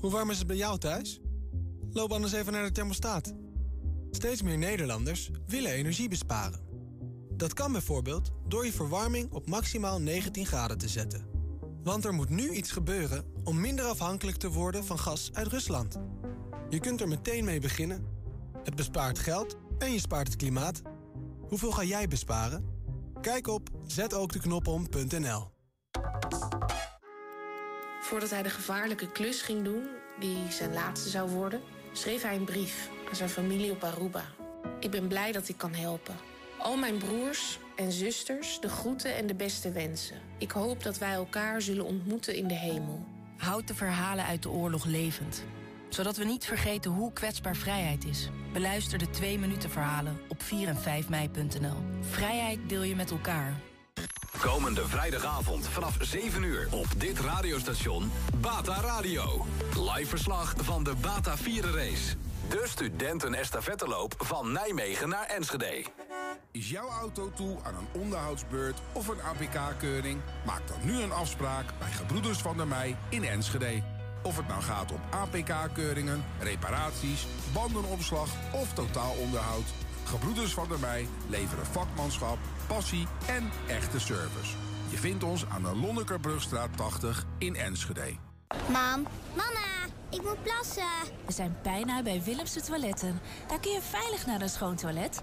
Hoe warm is het bij jou thuis? Loop anders even naar de thermostaat. Steeds meer Nederlanders willen energie besparen. Dat kan bijvoorbeeld door je verwarming op maximaal 19 graden te zetten. Want er moet nu iets gebeuren om minder afhankelijk te worden van gas uit Rusland. Je kunt er meteen mee beginnen. Het bespaart geld en je spaart het klimaat. Hoeveel ga jij besparen? Kijk op zetookdeknopom.nl Voordat hij de gevaarlijke klus ging doen, die zijn laatste zou worden, schreef hij een brief aan zijn familie op Aruba. Ik ben blij dat ik kan helpen. Al mijn broers en zusters, de groeten en de beste wensen. Ik hoop dat wij elkaar zullen ontmoeten in de hemel. Houd de verhalen uit de oorlog levend. Zodat we niet vergeten hoe kwetsbaar vrijheid is. Beluister de 2 minuten verhalen op 4 en 5 mei.nl. Vrijheid deel je met elkaar. Komende vrijdagavond vanaf 7 uur op dit radiostation Bata Radio. Live verslag van de Bata Race. De studenten-estafetteloop van Nijmegen naar Enschede. Is jouw auto toe aan een onderhoudsbeurt of een APK-keuring? Maak dan nu een afspraak bij Gebroeders van der Mei in Enschede. Of het nou gaat om APK-keuringen, reparaties, bandenopslag of totaalonderhoud... Gebroeders van der Mei leveren vakmanschap, passie en echte service. Je vindt ons aan de Lonnekerbrugstraat 80 in Enschede. Mam, mama, ik moet plassen. We zijn bijna bij Willemse Toiletten. Daar kun je veilig naar een schoon toilet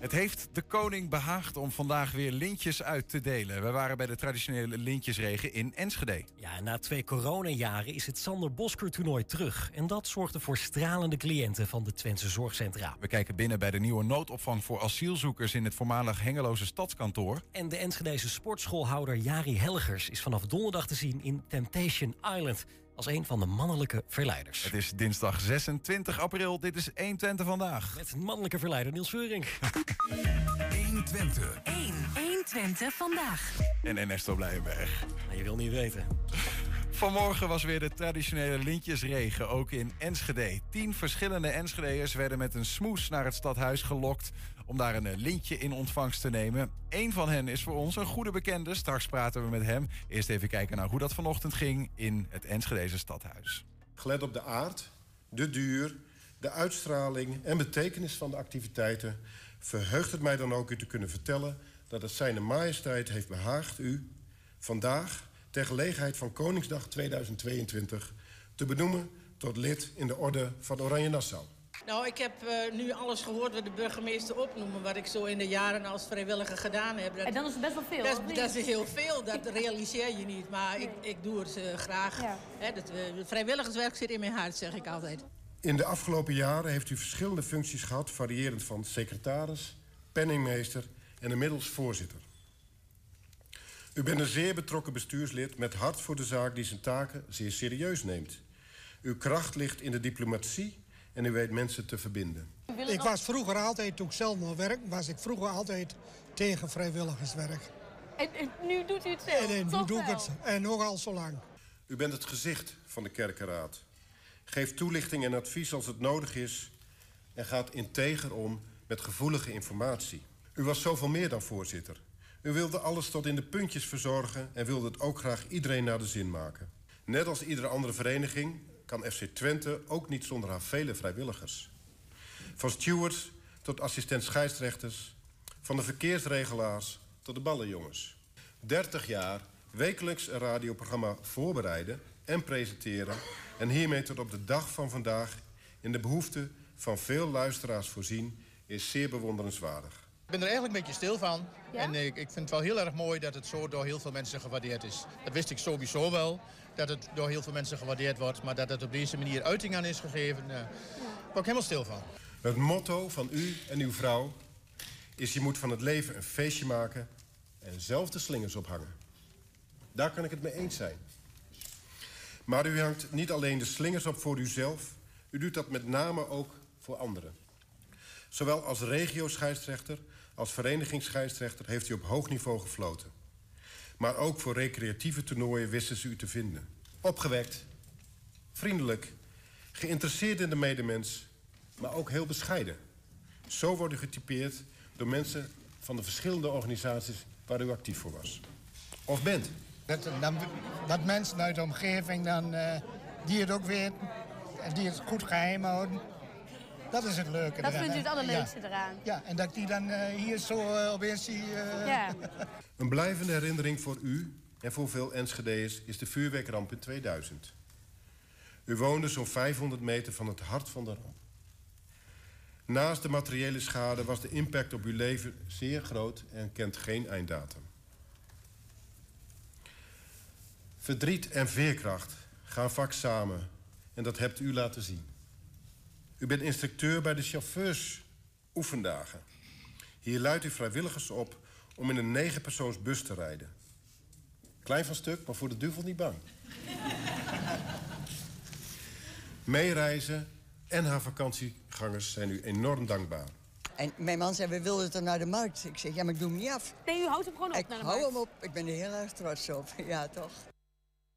Het heeft de koning behaagd om vandaag weer lintjes uit te delen. We waren bij de traditionele lintjesregen in Enschede. Ja, na twee coronajaren is het Sander Bosker toernooi terug. En dat zorgde voor stralende cliënten van de Twentse Zorgcentra. We kijken binnen bij de nieuwe noodopvang voor asielzoekers in het voormalig Hengeloze stadskantoor. En de Enschedese sportschoolhouder Jari Helgers is vanaf donderdag te zien in Temptation Island als een van de mannelijke verleiders. Het is dinsdag 26 april. Dit is 120 vandaag. Met een mannelijke verleider Niels Veuring. 120. 1. 120 vandaag. En Ernesto Blijenberg. Nou, je wil niet weten. Vanmorgen was weer de traditionele lintjesregen, ook in Enschede. Tien verschillende Enschedeërs werden met een smoes naar het stadhuis gelokt... om daar een lintje in ontvangst te nemen. Eén van hen is voor ons een goede bekende. Straks praten we met hem. Eerst even kijken naar hoe dat vanochtend ging in het Enschedeze stadhuis. Gelet op de aard, de duur, de uitstraling en betekenis van de activiteiten... verheugt het mij dan ook u te kunnen vertellen... dat het zijne majesteit heeft behaagd u vandaag ter gelegenheid van Koningsdag 2022 te benoemen tot lid in de orde van Oranje Nassau. Nou, ik heb uh, nu alles gehoord wat de burgemeester opnoemen... wat ik zo in de jaren als vrijwilliger gedaan heb. Dat, en dan is het best wel veel, Dat, dat is heel veel, dat realiseer je niet. Maar nee. ik, ik doe het uh, graag. Ja. He, dat, uh, het vrijwilligerswerk zit in mijn hart, zeg ik altijd. In de afgelopen jaren heeft u verschillende functies gehad... variërend van secretaris, penningmeester en inmiddels voorzitter. U bent een zeer betrokken bestuurslid met hart voor de zaak die zijn taken zeer serieus neemt. Uw kracht ligt in de diplomatie en u weet mensen te verbinden. Ik was vroeger altijd, toen ik zelf nog werk, was ik vroeger altijd tegen vrijwilligerswerk. En, en nu doet u het zelf? En, en nu doe ik het. En nogal zo lang. U bent het gezicht van de kerkenraad. Geeft toelichting en advies als het nodig is... en gaat integer om met gevoelige informatie. U was zoveel meer dan voorzitter. U wilde alles tot in de puntjes verzorgen... en wilde het ook graag iedereen naar de zin maken. Net als iedere andere vereniging kan FC Twente ook niet zonder haar vele vrijwilligers. Van stewards tot assistent scheidsrechters... van de verkeersregelaars tot de ballenjongens. 30 jaar wekelijks een radioprogramma voorbereiden en presenteren... en hiermee tot op de dag van vandaag in de behoefte van veel luisteraars voorzien... is zeer bewonderenswaardig. Ik ben er eigenlijk een beetje stil van. Ja? En ik, ik vind het wel heel erg mooi dat het zo door heel veel mensen gewaardeerd is. Dat wist ik sowieso wel, dat het door heel veel mensen gewaardeerd wordt. Maar dat het op deze manier uiting aan is gegeven, uh, daar ben ik helemaal stil van. Het motto van u en uw vrouw is je moet van het leven een feestje maken en zelf de slingers ophangen. Daar kan ik het mee eens zijn. Maar u hangt niet alleen de slingers op voor uzelf, u doet dat met name ook voor anderen. Zowel als regio-scheidsrechter als verenigingsscheidsrechter heeft u op hoog niveau gefloten. Maar ook voor recreatieve toernooien wisten ze u te vinden. Opgewekt, vriendelijk, geïnteresseerd in de medemens, maar ook heel bescheiden. Zo wordt u getypeerd door mensen van de verschillende organisaties waar u actief voor was. Of bent. Dat, dan, dat mensen uit de omgeving dan, uh, die het ook weten en die het goed geheim houden. Dat is het leuke Dat eraan, vindt u het allerleukste ja. eraan. Ja, en dat ik die dan uh, hier zo uh, opeens zie... Ja. Een blijvende herinnering voor u en voor veel Enschede'ers is de vuurwerkramp in 2000. U woonde zo'n 500 meter van het hart van de ramp. Naast de materiële schade was de impact op uw leven zeer groot en kent geen einddatum. Verdriet en veerkracht gaan vaak samen en dat hebt u laten zien. U bent instructeur bij de chauffeurs-oefendagen. Hier luidt u vrijwilligers op om in een negenpersoons bus te rijden. Klein van stuk, maar voor de duivel niet bang. Meereizen en haar vakantiegangers zijn u enorm dankbaar. En mijn man zei, we wilden het naar de markt. Ik zeg, ja, maar ik doe hem niet af. Nee, u houdt hem gewoon op ik naar de hou markt. hem op. Ik ben er heel erg trots op. Ja, toch?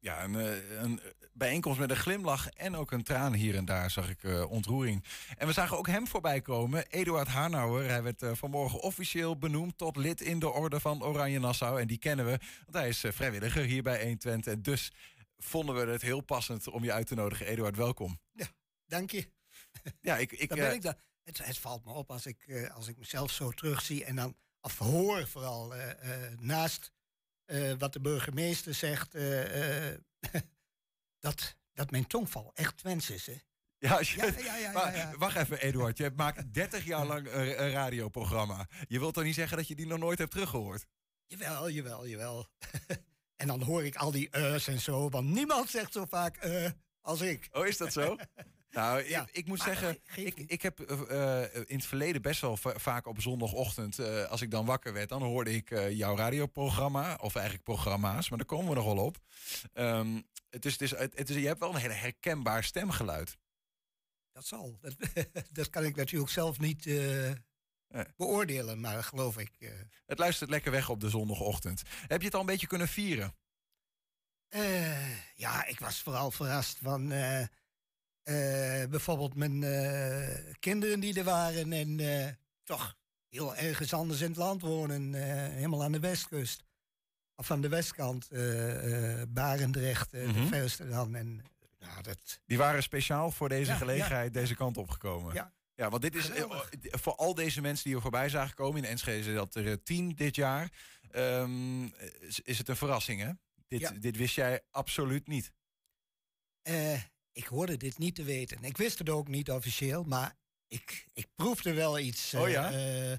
Ja, een, eh, een bijeenkomst met een glimlach en ook een traan hier en daar zag ik eh, ontroering. En we zagen ook hem voorbij komen, Eduard Harnauer. Hij werd eh, vanmorgen officieel benoemd tot lid in de orde van Oranje Nassau. En die kennen we, want hij is vrijwilliger hier bij 120. En dus vonden we het heel passend om je uit te nodigen. Eduard, welkom. Dank je. Ja, ik, ik, dan ben ik daar. Het, het valt me op als ik, als ik mezelf zo terugzie en dan, of hoor vooral, naast wat de burgemeester zegt, eh, eh, dat, dat mijn tongval echt Twents is. Hè? Ja, je- Ja, ja, ja, maar. Wacht even, Eduard. Je maakt 30 jaar lang een, een radioprogramma. Je wilt toch niet zeggen dat je die nog nooit hebt teruggehoord? Jawel, jawel, jawel. en dan hoor ik al die uh's en zo, want niemand zegt zo vaak eh als ik. Oh, is dat zo? Nou, Ja, ik, ik moet maar zeggen, ik, ik heb eh, eh, in het verleden best wel va- vaak op zondagochtend, eh, als ik dan wakker werd, dan hoorde ik jouw radioprogramma, of eigenlijk programma's, maar daar komen we nog wel op. Ehm, het is, het is, het is, je hebt wel een hele herkenbaar stemgeluid. Dat zal. Dat, dat kan ik natuurlijk zelf niet beoordelen, maar geloof ik. Het luistert lekker weg op de zondagochtend. Heb je het al een beetje kunnen vieren? Ja, ik was vooral verrast van eh, bijvoorbeeld mijn eh, kinderen die er waren en eh, toch heel ergens anders in het land wonen, helemaal aan de westkust. Of aan de westkant, Barendrecht, eh, Mhm. de verste dan. En, ja, dat, Die waren speciaal voor deze Ja, gelegenheid deze kant opgekomen. Ja. Ja, want dit is voor al deze mensen die we voorbij zagen komen in Enschede, zijn dat er tien dit jaar. ehm, is, is het een verrassing, hè? Dit, dit wist jij absoluut niet. Eh, ik hoorde dit niet te weten. Ik wist het ook niet officieel, maar ik, ik proefde wel iets. Oh ja? eh, eh,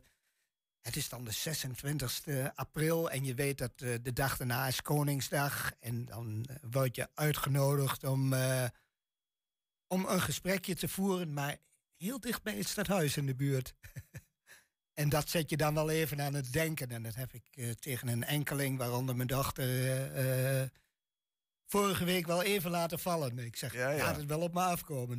het is dan de 26e april en je weet dat eh, de dag daarna is Koningsdag. En dan word je uitgenodigd om, om een gesprekje te voeren, maar heel dicht bij het stadhuis in de buurt. en dat zet je dan wel even aan het denken. En dat heb ik tegen een enkeling, waaronder mijn dochter, vorige week wel even laten vallen. Ik zeg, Ja, ja. laat het wel op me afkomen.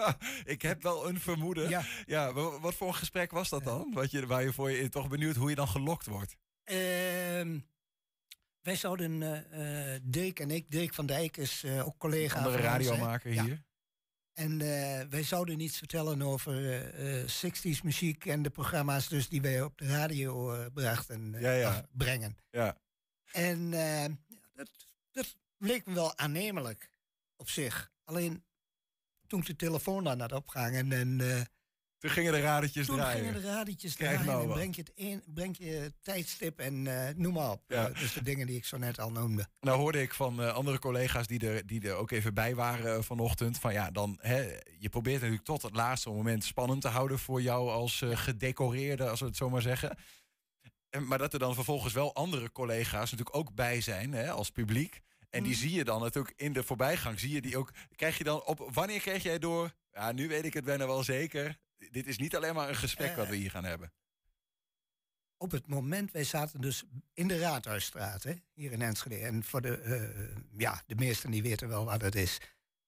Ik heb wel een vermoeden. Ja. wa- wat voor een gesprek was dat dan? Wat je, waar je voor je toch benieuwd hoe je dan gelokt wordt. Ehm, wij zouden, eh Dirk en ik, Dirk van Dijk is eh, ook collega Andere van ons, hè. radiomaker Ja. hier. En wij zouden iets vertellen over eh, eh, 60s muziek en de programma's dus die wij op de radio brachten, Ja, ja. brengen. Ja. En dat, dat bleek me wel aannemelijk op zich. Alleen toen ik de telefoon aan had opgehangen en eh, Toen gingen de radertjes toen draaien. gingen de radetjes Krijg draaien nou en breng je, het een, breng je het tijdstip en eh, noem maar op. Ja. Eh, dus de dingen die ik zo net al noemde. Nou hoorde ik van andere collega's die er, die er ook even bij waren vanochtend. Van ja, dan, hè, je probeert natuurlijk tot het laatste moment spannend te houden voor jou als gedecoreerde, als we het zo maar zeggen. En, maar dat er dan vervolgens wel andere collega's natuurlijk ook bij zijn, hè, als publiek. En die zie je dan natuurlijk in de voorbijgang. Zie je die ook. Krijg je dan op. Wanneer kreeg jij door? Ja, nu weet ik het bijna wel zeker. Dit is niet alleen maar een gesprek wat we hier gaan hebben. op het moment, wij zaten dus in de Raadhuisstraat, hè, hier in Enschede. En voor de, eh, ja, de meesten die weten wel wat het is.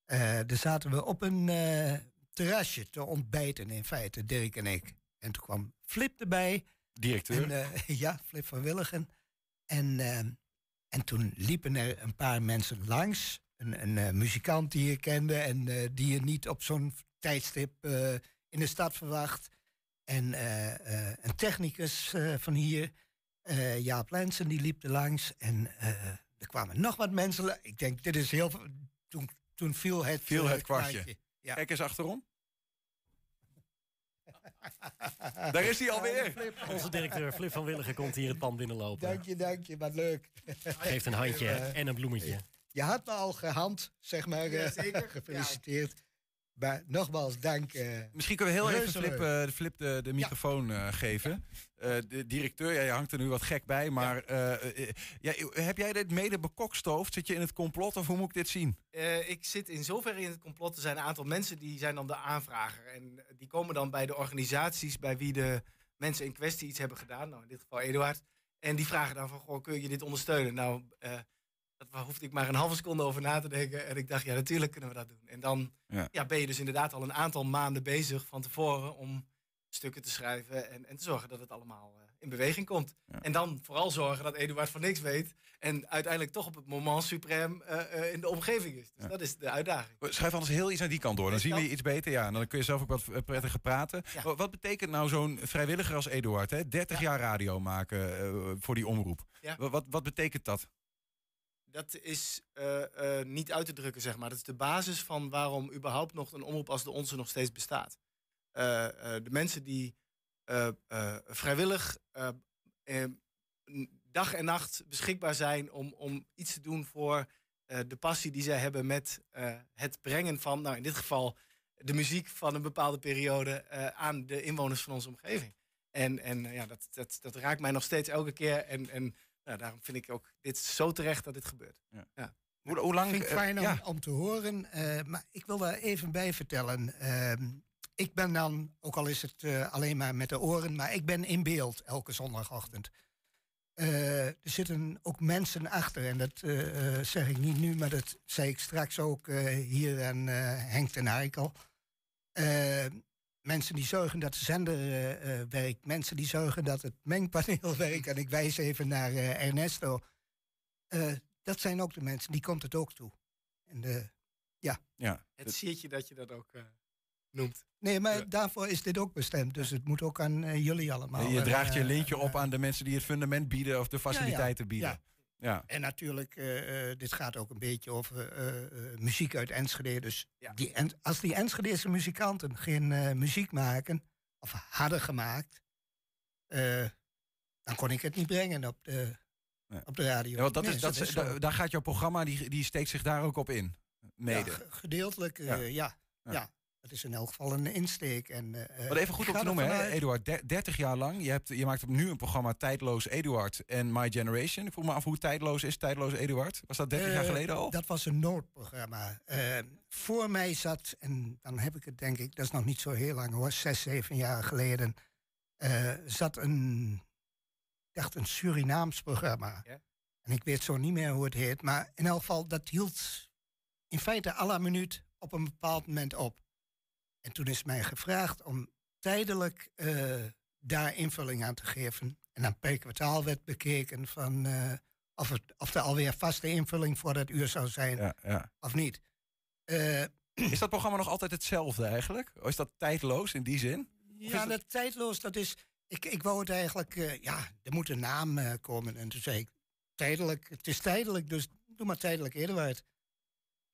Eh daar zaten we op een eh, terrasje te ontbijten in feite, Dirk en ik. En toen kwam Flip erbij. Directeur. En, eh, ja, Flip van Willigen. En, eh, en toen liepen er een paar mensen langs. Een, een eh, muzikant die je kende en eh, die je niet op zo'n tijdstip eh, in de stad verwacht. En een technicus van hier, Jaap Lensen, die liep er langs. En er kwamen nog wat mensen. Ik denk, dit is heel... veel- Toen, toen viel het, Viel het kwartje. Ja. Kijk eens achterom. Daar is hij alweer. Onze directeur Flip van Willigen komt hier het pand binnenlopen. Dank je, dank je, wat leuk. Geeft een handje en een bloemetje. Je had me al gehand, zeg maar. Ja, eh, zeker. Gefeliciteerd. Maar nogmaals, dank. eh, Misschien kunnen we heel even Flip, eh, Flip de, de microfoon eh, geven. Eh, de directeur, ja, je hangt er nu wat gek bij, maar ja, heb jij dit mede bekokstoofd? Zit je in het complot of hoe moet ik dit zien? Eh, ik zit in zoverre in het complot. Er zijn een aantal mensen die zijn dan de aanvrager. En die komen dan bij de organisaties bij wie de mensen in kwestie iets hebben gedaan. Nou, in dit geval Eduard. En die vragen dan van, goh, kun je dit ondersteunen? Nou, eh daar hoefde ik maar een halve seconde over na te denken. En ik dacht, ja, natuurlijk kunnen we dat doen. En dan Ja. ja. ben je dus inderdaad al een aantal maanden bezig van tevoren om stukken te schrijven en, en te zorgen dat het allemaal eh, in beweging komt. En dan vooral zorgen dat Eduard van niks weet en uiteindelijk toch op het moment suprem eh, eh, in de omgeving is. Dus dat is de uitdaging. Schuif anders heel iets naar die kant door, dan zien we je iets beter. Ja, en dan kun je zelf ook wat prettiger praten. Wat, wat betekent nou zo'n vrijwilliger als Eduard? Hè? 30 jaar radio maken voor die omroep. Wat, wat betekent dat? Dat is eh, eh, niet uit te drukken, zeg maar. Dat is de basis van waarom überhaupt nog een omroep als de onze nog steeds bestaat. Eh, de mensen die vrijwillig dag en nacht beschikbaar zijn om, om iets te doen voor de passie die zij hebben met het brengen van, nou in dit geval, de muziek van een bepaalde periode aan de inwoners van onze omgeving. En, en ja, dat, dat, dat raakt mij nog steeds elke keer. En, en nou, daarom vind ik ook dit zo terecht dat dit gebeurt. Ja. Hoe, hoe lang... Vind ik eh, fijn om, ja. om te horen. eh, maar ik wil daar even bij vertellen. Ehm, ik ben dan, ook al is het eh, alleen maar met de oren, maar ik ben in beeld elke zondagochtend. Eh, er zitten ook mensen achter, en dat zeg ik niet nu, maar dat zei ik straks ook eh, hier aan eh, Henk ten Heikel. Mensen die zorgen dat de zender eh, eh, werkt, mensen die zorgen dat het mengpaneel werkt. En ik wijs even naar eh, Ernesto. Eh, dat zijn ook de mensen, die komt het ook toe. En de, ja. Ja. Het siertje dat je dat ook eh, noemt. Nee, maar daarvoor is dit ook bestemd. Dus het moet ook aan jullie allemaal. je draagt je lintje op aan de mensen die het fundament bieden of de faciliteiten bieden. Ja. Ja. En natuurlijk, eh, eh, dit gaat ook een beetje over eh, eh, muziek uit Enschede. Dus die, en, als die Enschedese muzikanten geen eh, muziek maken, of hadden gemaakt, eh, dan kon ik het niet brengen op de, op de radio. Ja, want dat Nee, is, dat is, zo. da- daar gaat jouw programma, die, die steekt zich daar ook op in. Mede. Ja, gedeeltelijk, eh, Ja. ja. Dat is in elk geval een insteek. En, eh, Wat even goed ga te noemen, hè, Eduard. Der- 30 jaar lang. Je, hebt, je maakt op nu een programma Tijdloos Eduard en My Generation. Ik vroeg me af hoe tijdloos is Tijdloos Eduard? Was dat 30 jaar Eh, geleden al? Dat was een noodprogramma. Eh, voor mij zat, en dan heb ik het denk ik, dat is nog niet zo heel lang hoor, zes, zeven jaar geleden, eh, zat een, dacht een Surinaams programma. En ik weet zo niet meer hoe het heet, maar in elk geval, dat hield in feite à la minuut op een bepaald moment op. En toen is mij gevraagd om tijdelijk eh, daar invulling aan te geven. En dan per kwartaal werd bekeken van eh, of, het, of er alweer vaste invulling voor dat uur zou zijn Ja, ja. of niet. Eh, Is dat programma nog altijd hetzelfde eigenlijk? Of is dat tijdloos in die zin? Ja, dat- dat tijdloos, dat is... Ik, ik wou het eigenlijk... ja, er moet een naam komen. En toen zei ik, tijdelijk, het is tijdelijk, dus doe maar tijdelijk Eduard.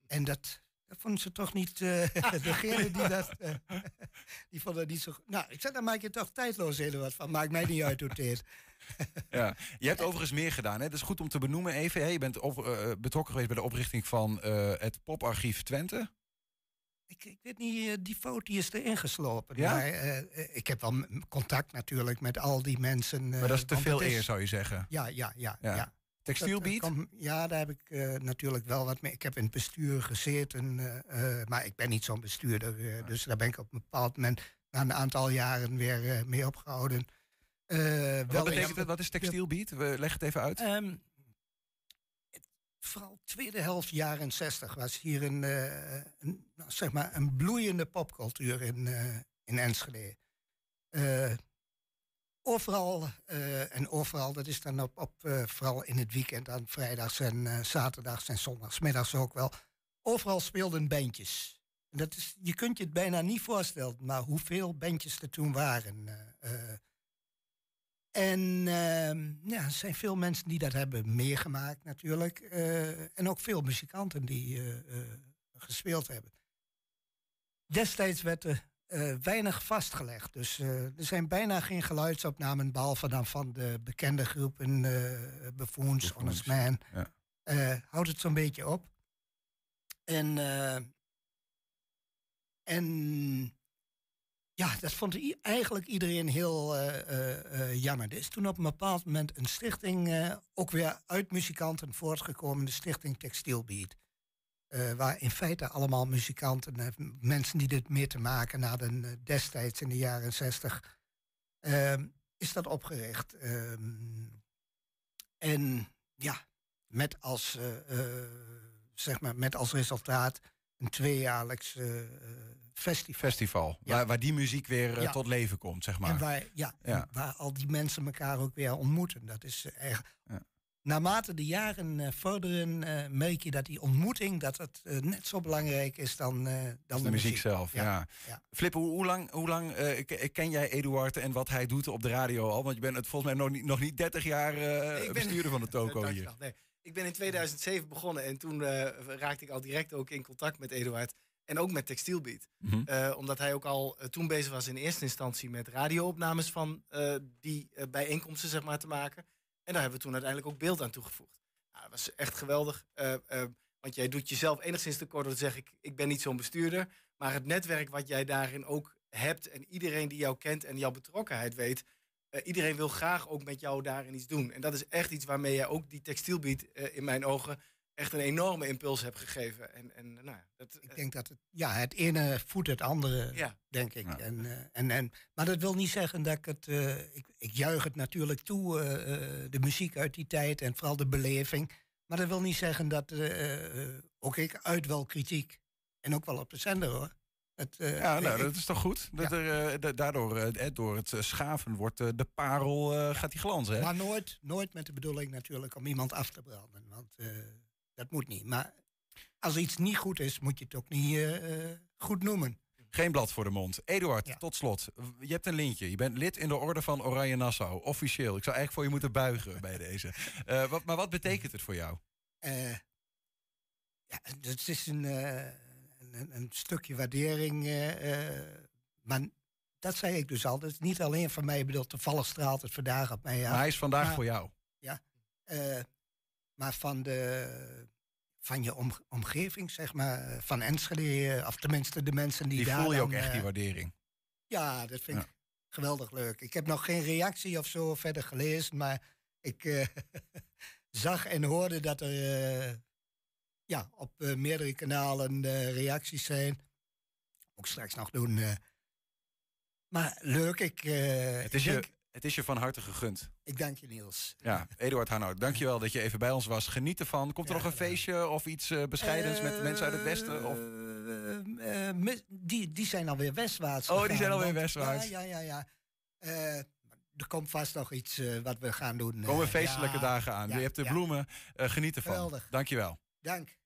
En dat, dat vonden ze toch niet... eh degene die dat... eh, die vonden dat niet zo... goed. Nou, ik zei, dan maak je toch tijdloos Eduard van. Maakt mij niet uit hoe het heet. Ja. Je hebt overigens meer gedaan. Hè? Dat is goed om te benoemen even. Hè? Je bent op- eh, betrokken geweest bij de oprichting van het Poparchief Twente. Ik, ik weet niet, die foto die is erin geslopen. Ja? Maar ik heb wel contact natuurlijk met al die mensen. eh, Maar dat is te veel het is- eer, zou je zeggen. Ja, ja, ja. Ja. ja. Textielbeat? Dat, eh, ja, daar heb ik eh, natuurlijk wel wat mee. Ik heb in het bestuur gezeten, eh, maar ik ben niet zo'n bestuurder. Dus daar ben ik op een bepaald moment na een aantal jaren weer mee opgehouden. Eh, Wat wel betekent? Wat is textielbeat? We leggen het even uit. Het- vooral tweede helft jaren 60 was hier een, een, nou, zeg maar een bloeiende popcultuur in, in Enschede. Overal, eh, en overal, dat is dan op, op eh, vooral in het weekend, aan vrijdags en eh, zaterdags en zondagsmiddags ook wel. Overal speelden bandjes. En dat is, je kunt je het bijna niet voorstellen, maar hoeveel bandjes er toen waren. En ehm, ja, er zijn veel mensen die dat hebben meegemaakt natuurlijk. en ook veel muzikanten die gespeeld hebben. Destijds werd er eh, weinig vastgelegd. Dus eh, er zijn bijna geen geluidsopnamen, behalve dan van de bekende groepen eh Buffoons, Honest Man. Ja. Houdt het zo'n beetje op. En, en ja, dat vond eigenlijk iedereen heel jammer. Er is toen op een bepaald moment een stichting, ook weer uit muzikanten voortgekomen, de stichting Textielbeat. Eh, waar in feite allemaal muzikanten, eh, mensen die dit meer te maken hadden eh, destijds in de jaren zestig, ehm, is dat opgericht. Ehm, en ja, met als, zeg maar, met als resultaat een tweejaarlijks festival. Festival. Waar, waar die muziek weer Ja. tot leven komt, zeg maar. En waar, ja, Ja. en waar al die mensen elkaar ook weer ontmoeten. Dat is. Ja. Naarmate de jaren eh, vorderen, eh, merk je dat die ontmoeting dat het, eh, net zo belangrijk is dan, eh, dan de, muziek, zelf, ja. ja. Flip, hoe, hoe lang, hoe lang eh, ke- ken jij Eduard en wat hij doet op de radio al? Want je bent het volgens mij nog niet, nog niet 30 jaar eh, ben- bestuurder van de toko hier. Nee, ik ben in 2007 begonnen en toen eh, raakte ik al direct ook in contact met Eduard. En ook met Textielbeat. Mhm. Eh, omdat hij ook al toen bezig was in eerste instantie met radioopnames van eh, die bijeenkomsten zeg maar, te maken. En daar hebben we toen uiteindelijk ook beeld aan toegevoegd. Dat was echt geweldig. eh, eh, want jij doet jezelf enigszins tekort door te zeggen, ik, ik ben niet zo'n bestuurder. Maar het netwerk wat jij daarin ook hebt en iedereen die jou kent en jouw betrokkenheid weet, eh, iedereen wil graag ook met jou daarin iets doen. En dat is echt iets waarmee jij ook die textielbeat eh, in mijn ogen echt een enorme impuls hebt gegeven. En, en nou, ja, dat, Ik denk dat het, ja, het ene voedt het andere, Ja. denk ik. En, eh, en, en, maar dat wil niet zeggen dat ik het... eh, ik, ik juich het natuurlijk toe, eh, eh, de muziek uit die tijd en vooral de beleving. Maar dat wil niet zeggen dat... eh, eh, ook ik uit wel kritiek. En ook wel op de zender, hoor. Het, eh, Ja, nou, ik- dat is toch goed? Dat er, eh, da- daardoor, eh, eh, door het eh, schaven, wordt eh, de parel eh, gaat die glanzen. Hè? Maar nooit, nooit met de bedoeling natuurlijk om iemand af te branden. Want eh, dat moet niet. Maar als iets niet goed is, moet je het ook niet eh, eh, goed noemen. Geen blad voor de mond. Eduard, tot slot. Je hebt een lintje. Je bent lid in de orde van Oranje Nassau. Officieel. Ik zou eigenlijk voor je moeten buigen bij deze. Eh, wat, maar wat betekent het voor jou? Eh, ja, het is een, een, een stukje waardering. maar dat zei ik dus altijd. Niet alleen van mij, ik bedoel, toevallig straalt het vandaag op mij. Maar hij is vandaag Maar- voor jou. Ja, maar van, de, van je om, omgeving, zeg maar, eh, van Enschede, eh, of tenminste de mensen die, Die daar voel je dan, ook echt, die eh, waardering. Ja, dat vind ik geweldig leuk. Ik heb nog geen reactie of zo verder gelezen, maar ik zag en hoorde dat er ja, op meerdere kanalen reacties zijn. Ook straks nog doen. Maar leuk, ik, Het is, denk, je, het is je van harte gegund. ik dank je Niels. Ja, Eduard Hanhout, dankjewel dat je even bij ons was. Geniet ervan. Komt er nog een feestje of iets eh, bescheidens met mensen uit het westen? Of? Eh, eh, die, die zijn alweer westwaarts. Oh, die zijn alweer westwaarts. Ja, ja, ja. ja. Eh, er komt vast nog iets eh, wat we gaan doen. Er komen eh, feestelijke ja, dagen aan. ja, je hebt de ja. bloemen. Eh, geniet ervan. Geweldig. Dankjewel. Dank.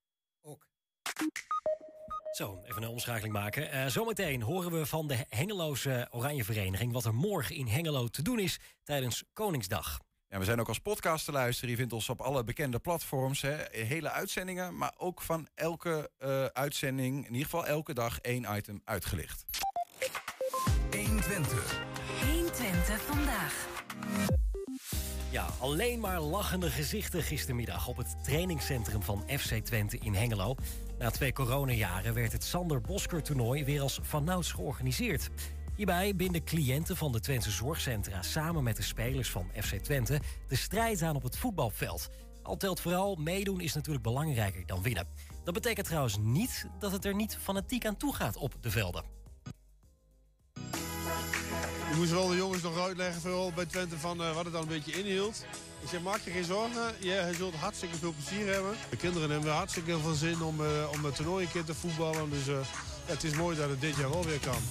Zo, even een omschakeling maken. Eh, zometeen horen we van de Hengeloze Oranje Vereniging... wat er morgen in Hengelo te doen is tijdens Koningsdag. Ja, we zijn ook als podcast te luisteren. Je vindt ons op alle bekende platforms. Hè. Hele uitzendingen, maar ook van elke eh, uitzending... in ieder geval elke dag één item uitgelicht. 120. 120 vandaag. Ja, alleen maar lachende gezichten gistermiddag op het trainingscentrum van FC Twente in Hengelo. Na twee coronajaren werd het Sander Bosker toernooi weer als vanouds georganiseerd. Hierbij binden cliënten van de Twentse zorgcentra samen met de spelers van FC Twente de strijd aan op het voetbalveld. Al telt vooral meedoen is natuurlijk belangrijker dan winnen. Dat betekent trouwens niet dat het er niet fanatiek aan toe gaat op de velden. moest wel de jongens nog uitleggen vooral bij Twente van eh, wat het dan een beetje inhield. Ik zeg, maak je geen zorgen. Hij zult hartstikke veel plezier hebben. De kinderen hebben hartstikke veel zin om, eh, om het toernooi een keer te voetballen. Dus eh, ja, het is mooi dat het dit jaar wel weer kan.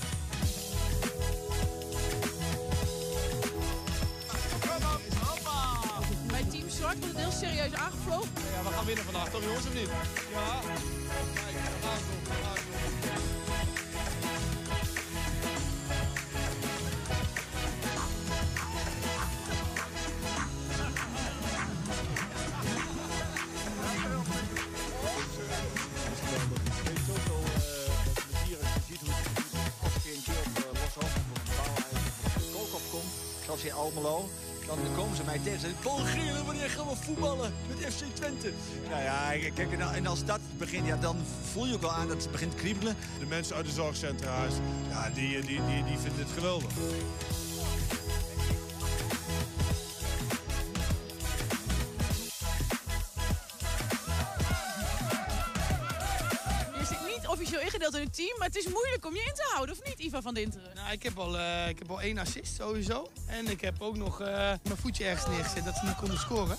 Bij Team Zwart wordt het heel serieus aangevlogen. Ja, we gaan winnen vandaag, toch jongens of niet? Ja. Zelfs Almelo. Dan komen ze mij tegen en zeggen... Paul Geerle, wanneer gaan we voetballen met FC Twente? Nou ja, kijk, en- als dat begint, ja, dan voel je ook wel aan dat het begint kriebelen. De mensen uit de zorgcentra's, ja, die, die, die, die vinden het geweldig. Team, maar het is moeilijk om je in te houden, of niet, Iva van Dinteren? Nou, ik heb, al, eh, ik heb al één assist sowieso. En ik heb ook nog eh, mijn voetje ergens neergezet dat ze niet konden scoren.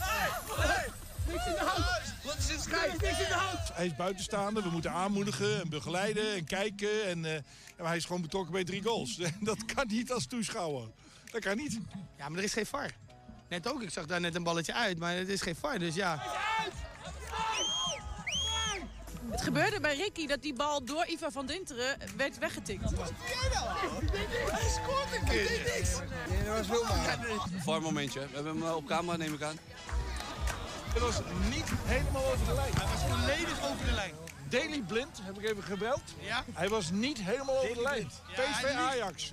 Niks in de hand! Wat is het schijf? Niks in de hand! Hij is buitenstaander, we moeten aanmoedigen en begeleiden en kijken. En, eh, maar hij is gewoon betrokken bij drie goals. Dat kan niet als toeschouwer. Dat kan niet. Ja, maar er is geen VAR. Net ook, ik zag daar net een balletje uit, maar het is geen VAR, dus ja. Het gebeurde bij Ricky dat die bal door Iva van Dinteren werd weggetikt. Hij scoort een keer! niks! dat was Wilma. Voor momentje. We hebben hem op camera, neem ik aan. Het was niet helemaal over de lijn. Hij was volledig over de lijn. Daily Blind, heb ik even gebeld. Ja? Hij was niet helemaal over de lijn. PSV Ajax.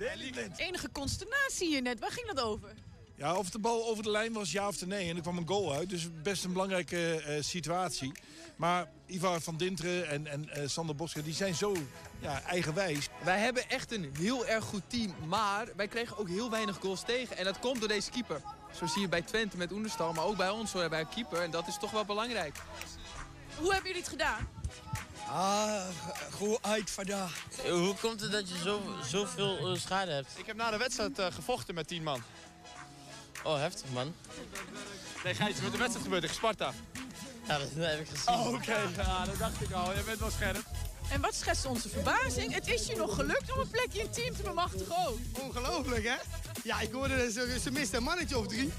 Enige consternatie hier net, waar ging dat over? Ja, of de bal over de lijn was, ja of nee. En er kwam een goal uit, dus best een belangrijke eh, situatie. Maar Ivar van Dinteren en, en eh, Sander Bosker, die zijn zo ja, eigenwijs. Wij hebben echt een heel erg goed team. Maar wij kregen ook heel weinig goals tegen. En dat komt door deze keeper. Zo zie je bij Twente met Oenderstal, maar ook bij ons hoor, bij een keeper. En dat is toch wel belangrijk. Hoe hebben jullie het gedaan? Ah, goed uit vandaag. Hoe komt het dat je zo, zoveel eh, schade hebt? Ik heb na de wedstrijd eh, gevochten met 10 man. Oh, heftig man. Nee, Gijs, met de wedstrijd gebeurd tegen Sparta. Ja, dat heb ik gezien. Oh, oké. Ja, dat dacht ik al. Je bent wel scherp. En wat schetst onze verbazing? Het is je nog gelukt om een plekje in het team te bemachtigen ook. Ongelooflijk, hè? Ja, ik hoorde ze, ze mist een mannetje of drie.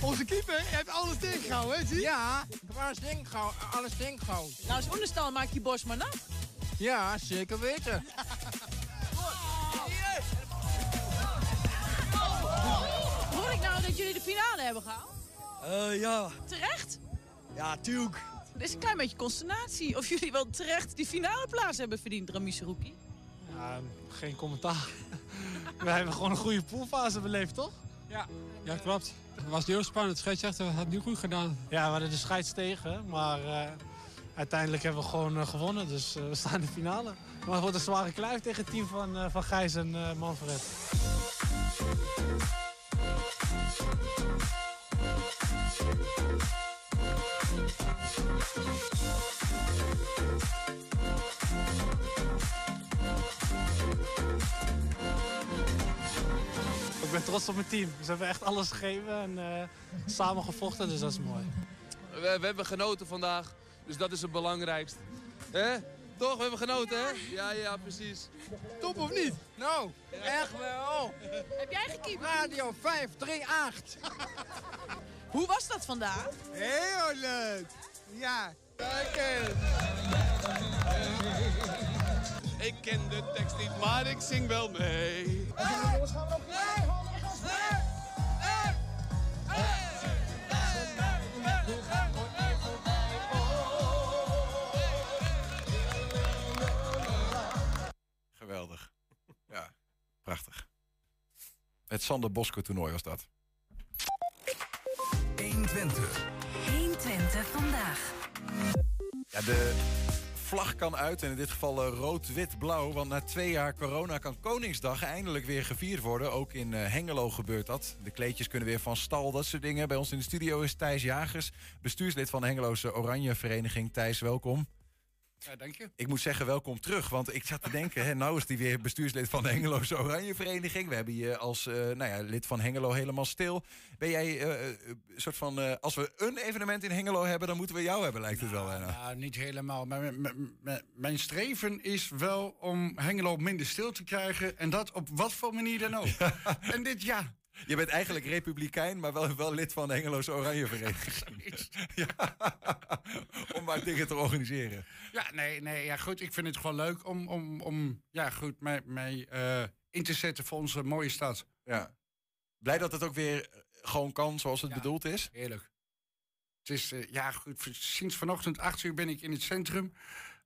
Onze keeper heeft alles tegengehouden, hè? Zie? Ja, ik heb alles tegengehouden. Alles tegengehouden. Nou, als Oenderstal maak je borst maar nat. Ja, zeker weten. Hoor ik nou dat jullie de finale hebben gehaald? Eh, ja. Terecht? Ja, tuurlijk. Er is een klein beetje consternatie. Of jullie wel terecht die finale plaats hebben verdiend, Ramis Rookie. Ja, geen commentaar. We hebben gewoon een goede poolfase beleefd, toch? Ja, ja klopt. Het was heel spannend. Scheidsrechter had het niet goed gedaan. Ja, we hadden de scheids tegen, maar eh, uiteindelijk hebben we gewoon eh, gewonnen. Dus eh, we staan in de finale. Maar het wordt een zware kluif tegen het team van, eh, van Gijs en Manfred. Ik ben trots op mijn team. Ze hebben echt alles gegeven en samen gevochten, dus dat is mooi. We, we hebben genoten vandaag, dus dat is het belangrijkst. Hè? Toch? We hebben genoten, hè? Ja, ja, precies. Top of niet? Nou, echt wel. Heb jij gekiept? Radio 538. Hoe was dat vandaag? Heel leuk. Ja. Kijk eens. Ik ken de tekst niet, maar ik zing wel mee. Het Sander Bosker toernooi was dat. 120. 120 vandaag. Ja, de vlag kan uit en in dit geval eh, rood-wit-blauw. Want na twee jaar corona kan Koningsdag eindelijk weer gevierd worden. Ook in eh, Hengelo gebeurt dat. De kleedjes kunnen weer van stal, dat soort dingen. Bij ons in de studio is Thijs Jagers, bestuurslid van de Hengeloze Oranje Vereniging. Thijs, welkom. Ja, dank je. Ik moet zeggen, welkom terug. Want ik zat te denken, hè, nou is die weer bestuurslid van de Hengeloze Oranje Vereniging. We hebben je als eh, nou ja, lid van Hengelo helemaal stil. Ben jij eh, eh, een soort van, als we een evenement in Hengelo hebben, dan moeten we jou hebben, lijkt het wel. bijna. Ja, niet helemaal. Maar mijn streven is wel om Hengelo minder stil te krijgen. En dat op wat voor manier dan ook. En dit ja. Je bent eigenlijk republikein, maar wel, wel lid van de Hengeloze Oranje Vereniging. ja. Om maar dingen te organiseren. Ja, nee, nee, ja, goed. Ik vind het gewoon leuk om, om, om ja, goed, mij, mij eh, in te zetten voor onze mooie stad. Ja. Blij dat het ook weer eh, gewoon kan zoals het bedoeld is. Heerlijk. Het is, eh, ja, goed. Sinds vanochtend acht uur ben ik in het centrum.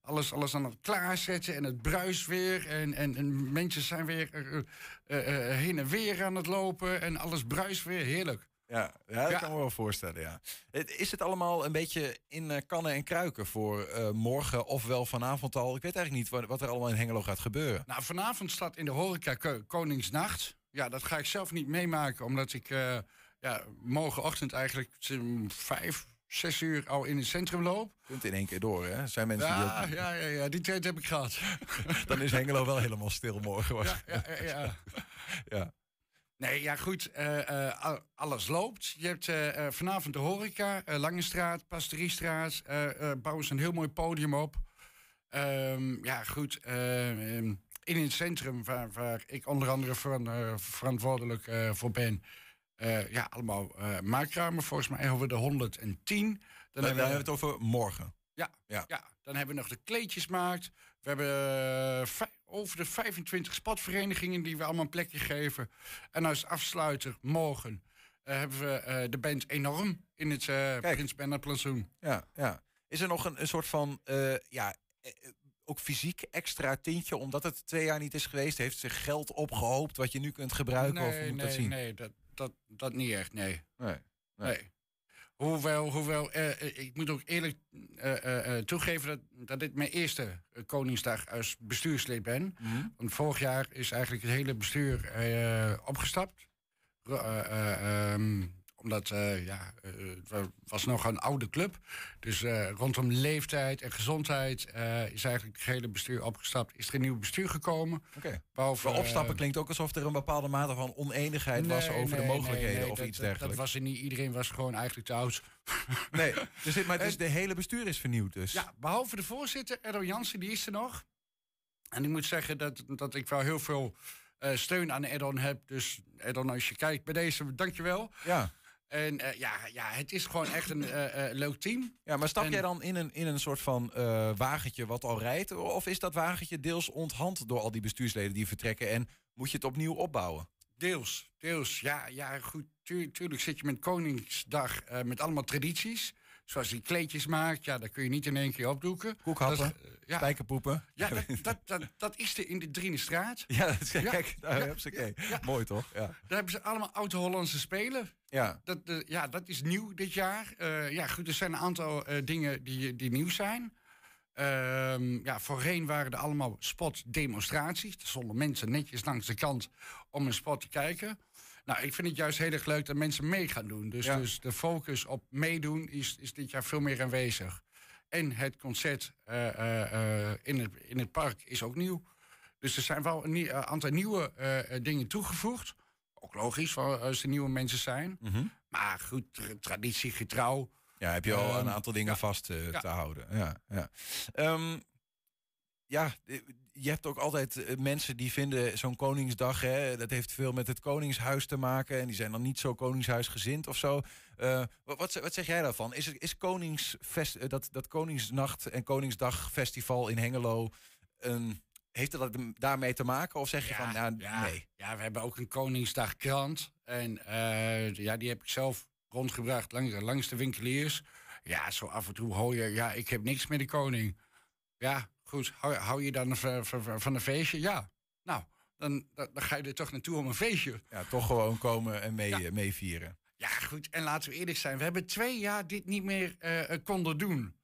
Alles, alles aan het klaarzetten en het bruist weer. En, en, en mensen zijn weer eh, eh, eh, heen en weer aan het lopen. En alles bruist weer. Heerlijk. Ja, ja dat Ja. kan me wel voorstellen, ja. Is het allemaal een beetje in kannen en kruiken voor morgen of wel vanavond al? Ik weet eigenlijk niet wat, er allemaal in Hengelo gaat gebeuren. Nou, vanavond staat in de horeca Ko- Koningsnacht. Ja, dat ga ik zelf niet meemaken, omdat ik ja, morgenochtend eigenlijk om vijf, zes uur al in het centrum loop. Kunt in één keer door, hè? Zijn mensen Ja, die... ja, ja, ja, die tijd heb ik gehad. Dan is Hengelo wel helemaal stil morgen. waarschijnlijk. Ja, ja, ja. Ja. Nee, ja goed, eh, eh, al- alles loopt. Je hebt eh, vanavond de horeca, Langestraat, Pastoriestraat. eh bouwen ze een heel mooi podium op. Ehm, ja goed, eh, ehm, in het centrum waar, waar ik onder andere veran- verantwoordelijk voor ben... eh, ja, allemaal eh maakruimen. Volgens mij hebben we de 110. Dan Dan hebben we het over morgen. Ja, Ja. ja. dan hebben we nog de kleedjesmarkt. We hebben eh, over de 25 sportverenigingen die we allemaal een plekje geven. En als afsluiter morgen eh, hebben we eh, de band Enorm in het uh, Prins Bernhard plantsoen. Ja, ja. Is er nog een, een soort van, eh, ja, eh, ook fysiek extra tintje, omdat het twee jaar niet is geweest? Heeft zich geld opgehoopt wat je nu kunt gebruiken? of hoe nee, moet dat nee, zien? nee, dat, dat, dat niet echt, nee. Nee. nee. Hoewel, hoewel eh, eh, ik moet ook eerlijk eh, toegeven dat, dat dit mijn eerste Koningsdag als bestuurslid ben. Mhm. Want vorig jaar is eigenlijk het hele bestuur opgestapt. Ehm, omdat, eh, ja, eh, het was nog een oude club. Dus eh, rondom leeftijd en gezondheid is eigenlijk het hele bestuur opgestapt. Is er een nieuw bestuur gekomen. Oké. Opstappen klinkt ook alsof er een bepaalde mate van oneenigheid was Nee, over de mogelijkheden nee, of dat- iets dergelijks. Dat was er niet. Iedereen was gewoon eigenlijk te oud. Nee, dus dit, maar het is, de hele bestuur is vernieuwd dus. Ja, behalve de voorzitter, Erdo Jansen, die is er nog. En ik moet zeggen dat, dat ik wel heel veel steun aan Erdon heb. Dus Erdon, als je kijkt bij deze, dankjewel. Ja. En eh, ja, ja, het is gewoon echt een eh, eh, leuk team. Ja, maar stap En- jij dan in een, in een soort van wagentje wat al rijdt? Of is dat wagentje deels onthand door al die bestuursleden die vertrekken en moet je het opnieuw opbouwen? Deels, deels. Ja, ja goed. Tu- tuurlijk zit je met Koningsdag met allemaal tradities. Zoals die kleedjes maakt. Ja, dat kun je niet in één keer opdoeken. Koekhappen, Dat ja. spijkerpoepen. Ja, dat, dat, dat, dat is er in de Drienestraat. Ja, dat is, Ja, kijk, ja, ze. Mooi toch? Ja. Daar hebben ze allemaal oud-Hollandse spelen. Ja. Dat, eh, ja, dat is nieuw dit jaar. Eh, ja, goed, er zijn een aantal eh, dingen die, die nieuw zijn. Ehm, ja, voorheen waren er allemaal spotdemonstraties. Er stonden mensen netjes langs de kant om een spot te kijken. Nou, ik vind het juist heel erg leuk dat mensen mee gaan doen. Dus, Ja. dus de focus op meedoen is, is dit jaar veel meer aanwezig. En het concert eh, eh, eh, in, het, in het park is ook nieuw. Dus er zijn wel een aantal nieuwe dingen toegevoegd. Ook logisch, als er nieuwe mensen zijn. Maar goed, tra- traditiegetrouw. Ja, heb je al Ehm, een aantal dingen ja. vast Ja. te houden. Ja, ja. Ehm, ja, je hebt ook altijd eh, mensen die vinden zo'n Koningsdag, hè, dat heeft veel met het Koningshuis te maken. En die zijn dan niet zo Koningshuisgezind of zo. Eh, wat, wat, zeg- jij daarvan? Is, het- is Koningsfest, eh, dat, dat Koningsnacht en Koningsdagfestival in Hengelo, een, heeft dat daarmee te maken? Of zeg je van, nou, ja, nee. Ja, we hebben ook een Koningsdagkrant. En ja, die heb ik zelf rondgebracht langs, langs de winkeliers. Ja, zo af en toe hoor je, ja, ik heb niks met de koning. Ja, goed, hou, hou je dan van, een feestje? Ja. Nou, dan, dan, dan ga je er toch naartoe om een feestje. Ja, toch gewoon komen en mee, eh, meevieren. Ja, goed. En laten we eerlijk zijn. We hebben twee jaar dit niet meer eh, eh, konden doen.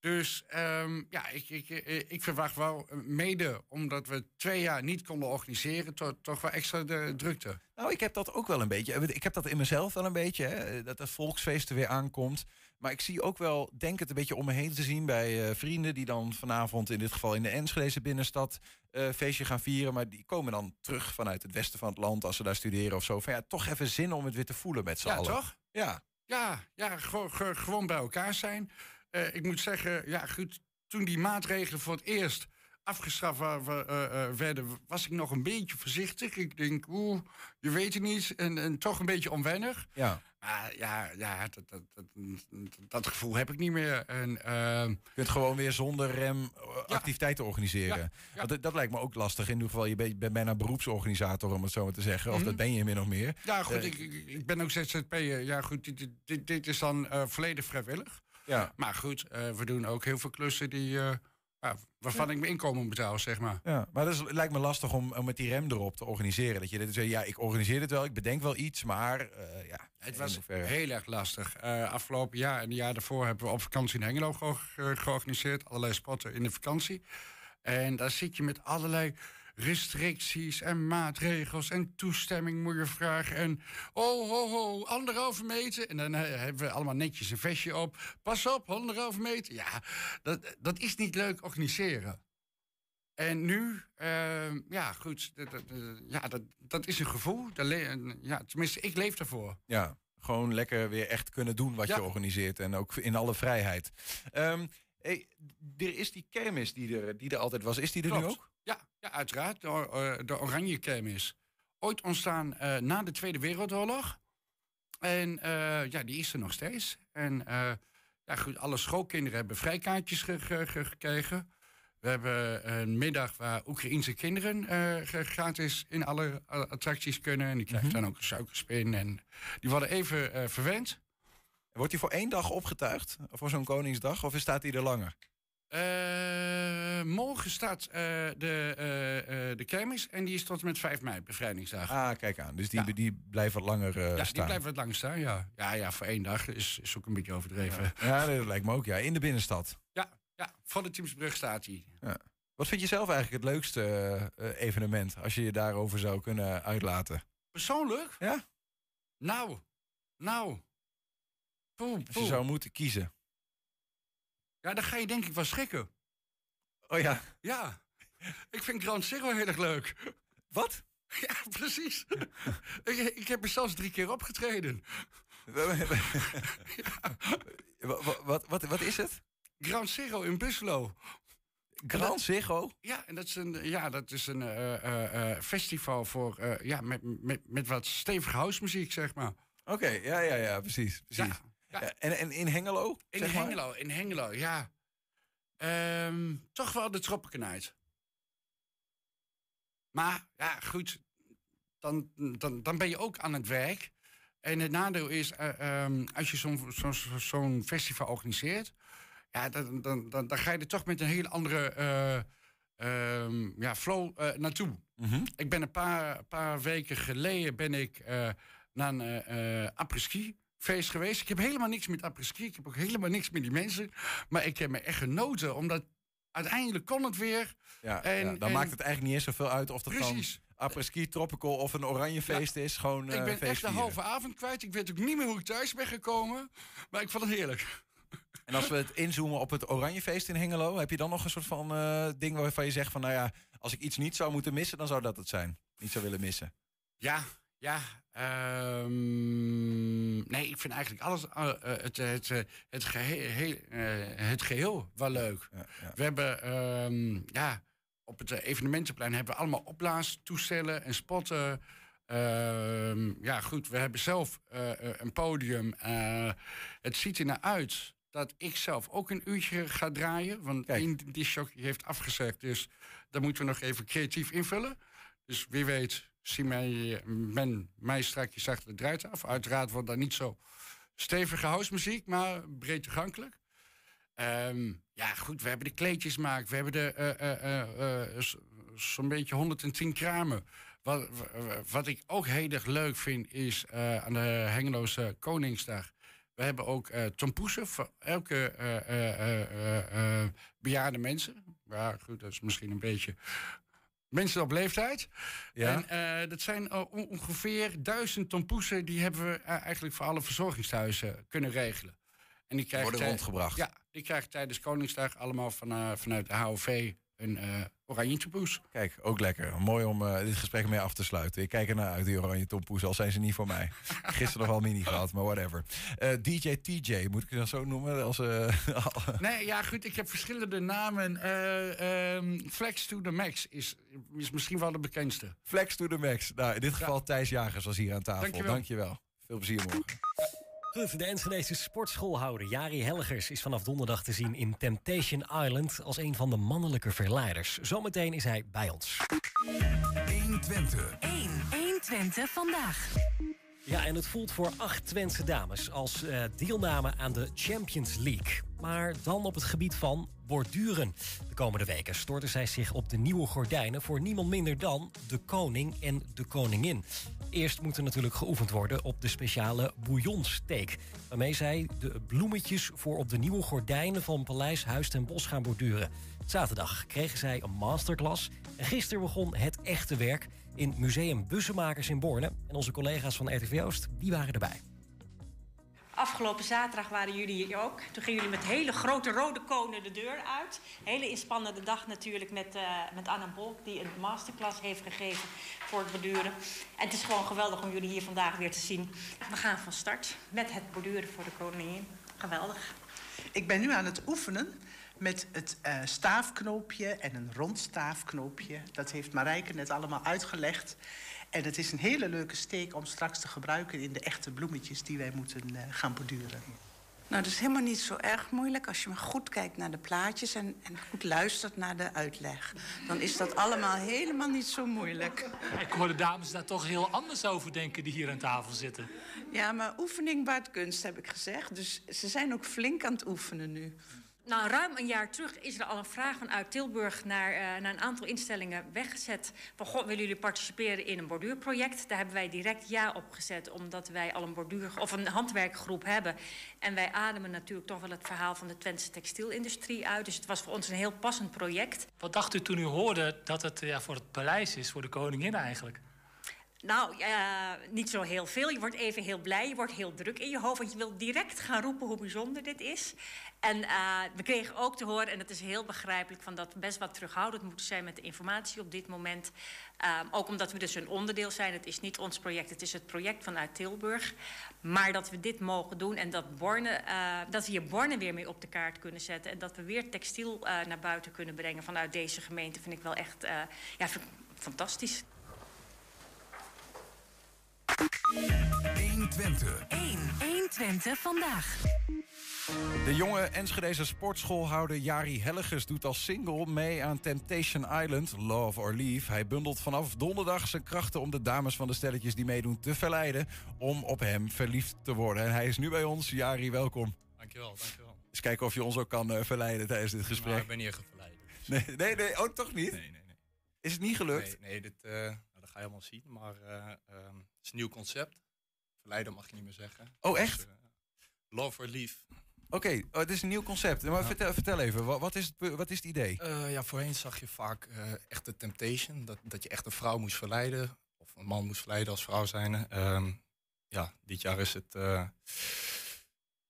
Dus ehm, ja, ik, ik, ik, ik verwacht wel, eh, mede omdat we twee jaar niet konden organiseren, to- toch wel extra de drukte. Nou, ik heb dat ook wel een beetje. Ik heb dat in mezelf wel een beetje. Hè, dat het volksfeest er weer aankomt. Maar ik zie ook wel, denk het een beetje om me heen te zien bij eh, vrienden die dan vanavond in dit geval in de Enschedeze binnenstad eh feestje gaan vieren. Maar die komen dan terug vanuit het westen van het land als ze daar studeren of zo. Van ja, toch even zin om het weer te voelen met z'n Ja, allen. toch? Ja. Ja, ja gewoon, ge- gewoon bij elkaar zijn. Eh, ik moet zeggen, ja, goed, toen die maatregelen voor het eerst afgeschaft eh, eh, werden, was ik nog een beetje voorzichtig. Ik denk, oeh, je weet het niet. En, en toch een beetje onwennig. Ja. Maar ja, ja dat, dat, dat, dat gevoel heb ik niet meer. En, ehm, Je kunt gewoon weer zonder rem activiteiten organiseren. Ja, ja. Want dat, dat lijkt me ook lastig. In ieder geval, je bent, bijna beroepsorganisator, om het zo maar te zeggen. Of Mhm. dat ben je min of meer. ja, goed, ik, ik, ben ook ZZP'er. Ja, goed, dit, dit- dit, is dan eh, volledig vrijwillig. Ja. Maar goed, eh, we doen ook heel veel klussen die, eh, ja, waarvan ik mijn inkomen betaal, zeg maar. Ja, maar dat is, lijkt me lastig om, om met die rem erop te organiseren. Dat je dit zegt, ja, ik organiseer het wel, ik bedenk wel iets, maar eh, ja. Het was heel erg lastig. Afgelopen jaar en het jaar daarvoor hebben we op vakantie in Hengelo ge- ge- georganiseerd. Allerlei spotten in de vakantie. En daar zit je met allerlei restricties en maatregels en toestemming moet je vragen. En oh, ho, ho, anderhalve meter. En dan eh, hebben we allemaal netjes een vestje op. Pas op, anderhalve meter. Ja, dat, dat is niet leuk organiseren. En nu, eh, ja, goed, dat, dat, eh, ja, dat, dat is een gevoel. Ja, tenminste, ik leef daarvoor. Ja, gewoon lekker weer echt kunnen doen wat Ja. je organiseert. En ook in alle vrijheid. Ehm, hey, er is die kermis die er, die er altijd was. Is die er nu ook? Ja, ja uiteraard. De, or- eh, de Oranje Kermis. Ooit ontstaan eh, na de Tweede Wereldoorlog. En eh, ja, die is er nog steeds. En eh, ja, goed, alle schoolkinderen hebben vrijkaartjes ge- ge- ge- gekregen. We hebben een middag waar Oekraïense kinderen gratis in alle attracties kunnen. En die krijgen dan ook een suikerspin. En die worden even verwend. Wordt die voor één dag opgetuigd? Voor zo'n Koningsdag? Of staat die er langer? Eh, morgen staat eh, de, eh, de kermis en die is tot en met 5 mei, bevrijdingsdag. Ah, kijk aan. Dus die, die blijft wat langer eh, ja, die staan. blijven wat lang staan, ja. Ja, ja, voor één dag is, is ook een beetje overdreven. Ja, dat lijkt me ook. Ja, in de binnenstad. Ja, ja voor de Teamsbrug staat hij. Ja. Wat vind je zelf eigenlijk het leukste evenement? Als je je daarover zou kunnen uitlaten. Persoonlijk? Ja. Nou, nou. Als je zou moeten kiezen. Ja, dan ga je denk ik wel schrikken. Oh ja. Ja. Ik vind Grand Zero heel erg leuk. Wat? Ja, precies. ik, ik heb er zelfs drie keer opgetreden. Wa- wa- wat, wat, wat is het? Ground Zero in Buffalo. Grand Zero? Ja, en dat is een, ja, dat is een eh, eh, eh, festival voor, ja, met, met, met wat stevige housemuziek, zeg maar. Oké, ja, ja, ja, precies. precies. Ja, ja. Ja, en, en in Hengelo? In zeg maar? Hengelo, in Hengelo, ja. Ehm, toch wel de Tropicanight. Maar, ja, goed. Dan, dan, dan ben je ook aan het werk. En het nadeel is, eh, ehm, als je zo'n zo'n zo'n festival organiseert... Ja, dan, dan, dan, dan ga je er toch met een hele andere eh, ehm, ja, flow eh, naartoe. Mhm. Ik ben een paar, paar weken geleden ben ik, eh, naar een eh eh, après-ski feest geweest. Ik heb helemaal niks met après-ski. Ik heb ook helemaal niks met die mensen. Maar ik heb me echt genoten, omdat uiteindelijk kon het weer. Ja, En- ja, dan en- maakt het eigenlijk niet eens zoveel uit of dat Precies. dan après-ski, tropical of een oranje feest is. Gewoon eh ik ben echt de halve avond kwijt. Ik weet ook niet meer hoe ik thuis ben gekomen. Maar ik vond het heerlijk. En als we het inzoomen op het Oranjefeest in Hengelo, heb je dan nog een soort van eh, ding waarvan je zegt van, nou ja, als ik iets niet zou moeten missen, dan zou dat het zijn. Niet zou willen missen. Ja, ja. ehm, nee, ik vind eigenlijk alles, eh, eh, het, het, eh, het, geheel, heel- eh, het geheel wel leuk. We hebben, ehm, ja, op het evenementenplein hebben we allemaal opblaastoestellen en spotten. Ehm, ja, goed, we hebben zelf een podium. Het ziet er naar uit dat ik zelf ook een uurtje ga draaien. Want één discjockey heeft afgezegd, dus dat moeten we nog even creatief invullen. Dus wie weet, zie mij, men mij strakjes achter de draait af. Uiteraard wordt dat niet zo stevige housemuziek, maar breed toegankelijk. Ehm, ja, goed, we hebben de kleedjesmaak. We hebben de, eh, eh, eh, zo- zo'n beetje 110 kramen. Wat, wat ik ook heel erg leuk vind, is aan de Hengeloze Koningsdag. We hebben ook eh tompoesen voor elke bejaarde mensen. Ja, goed, dat is misschien een beetje mensen op leeftijd. Ja. En eh, dat zijn eh, on- ongeveer duizend tompoesen... die hebben we eh, eigenlijk voor alle verzorgingstehuizen kunnen regelen. En die krijgen Worden rondgebracht. Ja, die krijgen tijdens Koningsdag allemaal van, vanuit de HOV een oranje tompoes. Kijk, ook lekker. Mooi om eh, dit gesprek mee af te sluiten. Ik kijk ernaar uit, die oranje tompoes, al zijn ze niet voor mij. Gisteren nog wel mini gehad, maar whatever. Eh, DJ TJ, moet ik dat zo noemen? Als, eh, Nee, ja, goed, ik heb verschillende namen. Eh, ehm, Flex to the Max is, is misschien wel de bekendste. Flex to the max. Nou, in dit geval Thijs Jagers was hier aan tafel. Dankjewel. Dankjewel. Veel plezier morgen. Goed, de Enschedese sportschoolhouder Jari Helgers is vanaf donderdag te zien in Temptation Island als een van de mannelijke verleiders. Zometeen is hij bij ons. 1 Twente. 1. 1 Twente vandaag. Ja, en het voelt voor acht Twentse dames als eh, deelname aan de Champions League. Maar dan op het gebied van borduren. De komende weken storten zij zich op de nieuwe gordijnen... voor niemand minder dan de koning en de koningin. Eerst moet er natuurlijk geoefend worden op de speciale bouillonsteek... waarmee zij de bloemetjes voor op de nieuwe gordijnen... van Paleis Huis ten Bosch gaan borduren. Zaterdag kregen zij een masterclass... en gisteren begon het echte werk in Museum Bussenmakers in Borne. En onze collega's van RTV Oost, die waren erbij. Afgelopen zaterdag waren jullie hier ook. Toen gingen jullie met hele grote rode konen de deur uit. Hele inspannende dag natuurlijk met, eh, met Anna Bol... die een masterclass heeft gegeven voor het borduren. En het is gewoon geweldig om jullie hier vandaag weer te zien. We gaan van start met het borduren voor de koningin. Geweldig. Ik ben nu aan het oefenen met het eh, staafknoopje en een rond staafknoopje. Dat heeft Marijke net allemaal uitgelegd. En het is een hele leuke steek om straks te gebruiken in de echte bloemetjes die wij moeten eh, gaan borduren. Nou, dat is helemaal niet zo erg moeilijk als je maar goed kijkt naar de plaatjes en, en goed luistert naar de uitleg. Dan is dat allemaal helemaal niet zo moeilijk. Ik hoor de dames daar toch heel anders over denken die hier aan tafel zitten. Ja, maar oefening baart kunst, heb ik gezegd. Dus ze zijn ook flink aan het oefenen nu. Nou, ruim een jaar terug is er al een vraag vanuit Tilburg naar, eh, naar een aantal instellingen weggezet. Van, god, willen jullie participeren in een borduurproject? Daar hebben wij direct ja op gezet, omdat wij al een borduur of een handwerkgroep hebben. En wij ademen natuurlijk toch wel het verhaal van de Twentse textielindustrie uit. Dus het was voor ons een heel passend project. Wat dacht u toen u hoorde dat het ja, voor het paleis is, voor de koningin eigenlijk? Nou, eh, niet zo heel veel. Je wordt even heel blij, je wordt heel druk in je hoofd... want je wilt direct gaan roepen hoe bijzonder dit is. En eh, we kregen ook te horen, en dat is heel begrijpelijk... Van dat best wat terughoudend moeten zijn met de informatie op dit moment. Eh, ook omdat we dus een onderdeel zijn. Het is niet ons project, het is het project vanuit Tilburg. Maar dat we dit mogen doen en dat, Borne, eh, dat we hier Borne weer mee op de kaart kunnen zetten... en dat we weer textiel eh, naar buiten kunnen brengen vanuit deze gemeente... vind ik wel echt ja, fantastisch. 1 Twente. 1. 1 Twente vandaag. De jonge Enschedeze sportschoolhouder Jari Hellegers doet als single mee aan Temptation Island, Love or Leave. Hij bundelt vanaf donderdag zijn krachten om de dames van de stelletjes die meedoen te verleiden om op hem verliefd te worden. En hij is nu bij ons. Jari, welkom. Dankjewel, dankjewel. Eens kijken of je ons ook kan eh, verleiden tijdens dit gesprek. Nou, ik ben niet echt verleid. Nee, nee, nee, oh, toch niet? Nee, nee, nee. Is het niet gelukt? Nee, nee dit, eh, nou, dat ga je helemaal zien. Maar eh, ehm, is een nieuw concept. Verleiden mag je niet meer zeggen. Oh, echt? Dus, love or leave. Oké, oh, het is een nieuw concept. Maar vertel, vertel even, wa- wat is het, wat is het idee? Eh, ja, voorheen zag je vaak eh echt de temptation. Dat, dat je echt een vrouw moest verleiden. Of een man moest verleiden als vrouw zijn. Ehm, ja, dit jaar is het,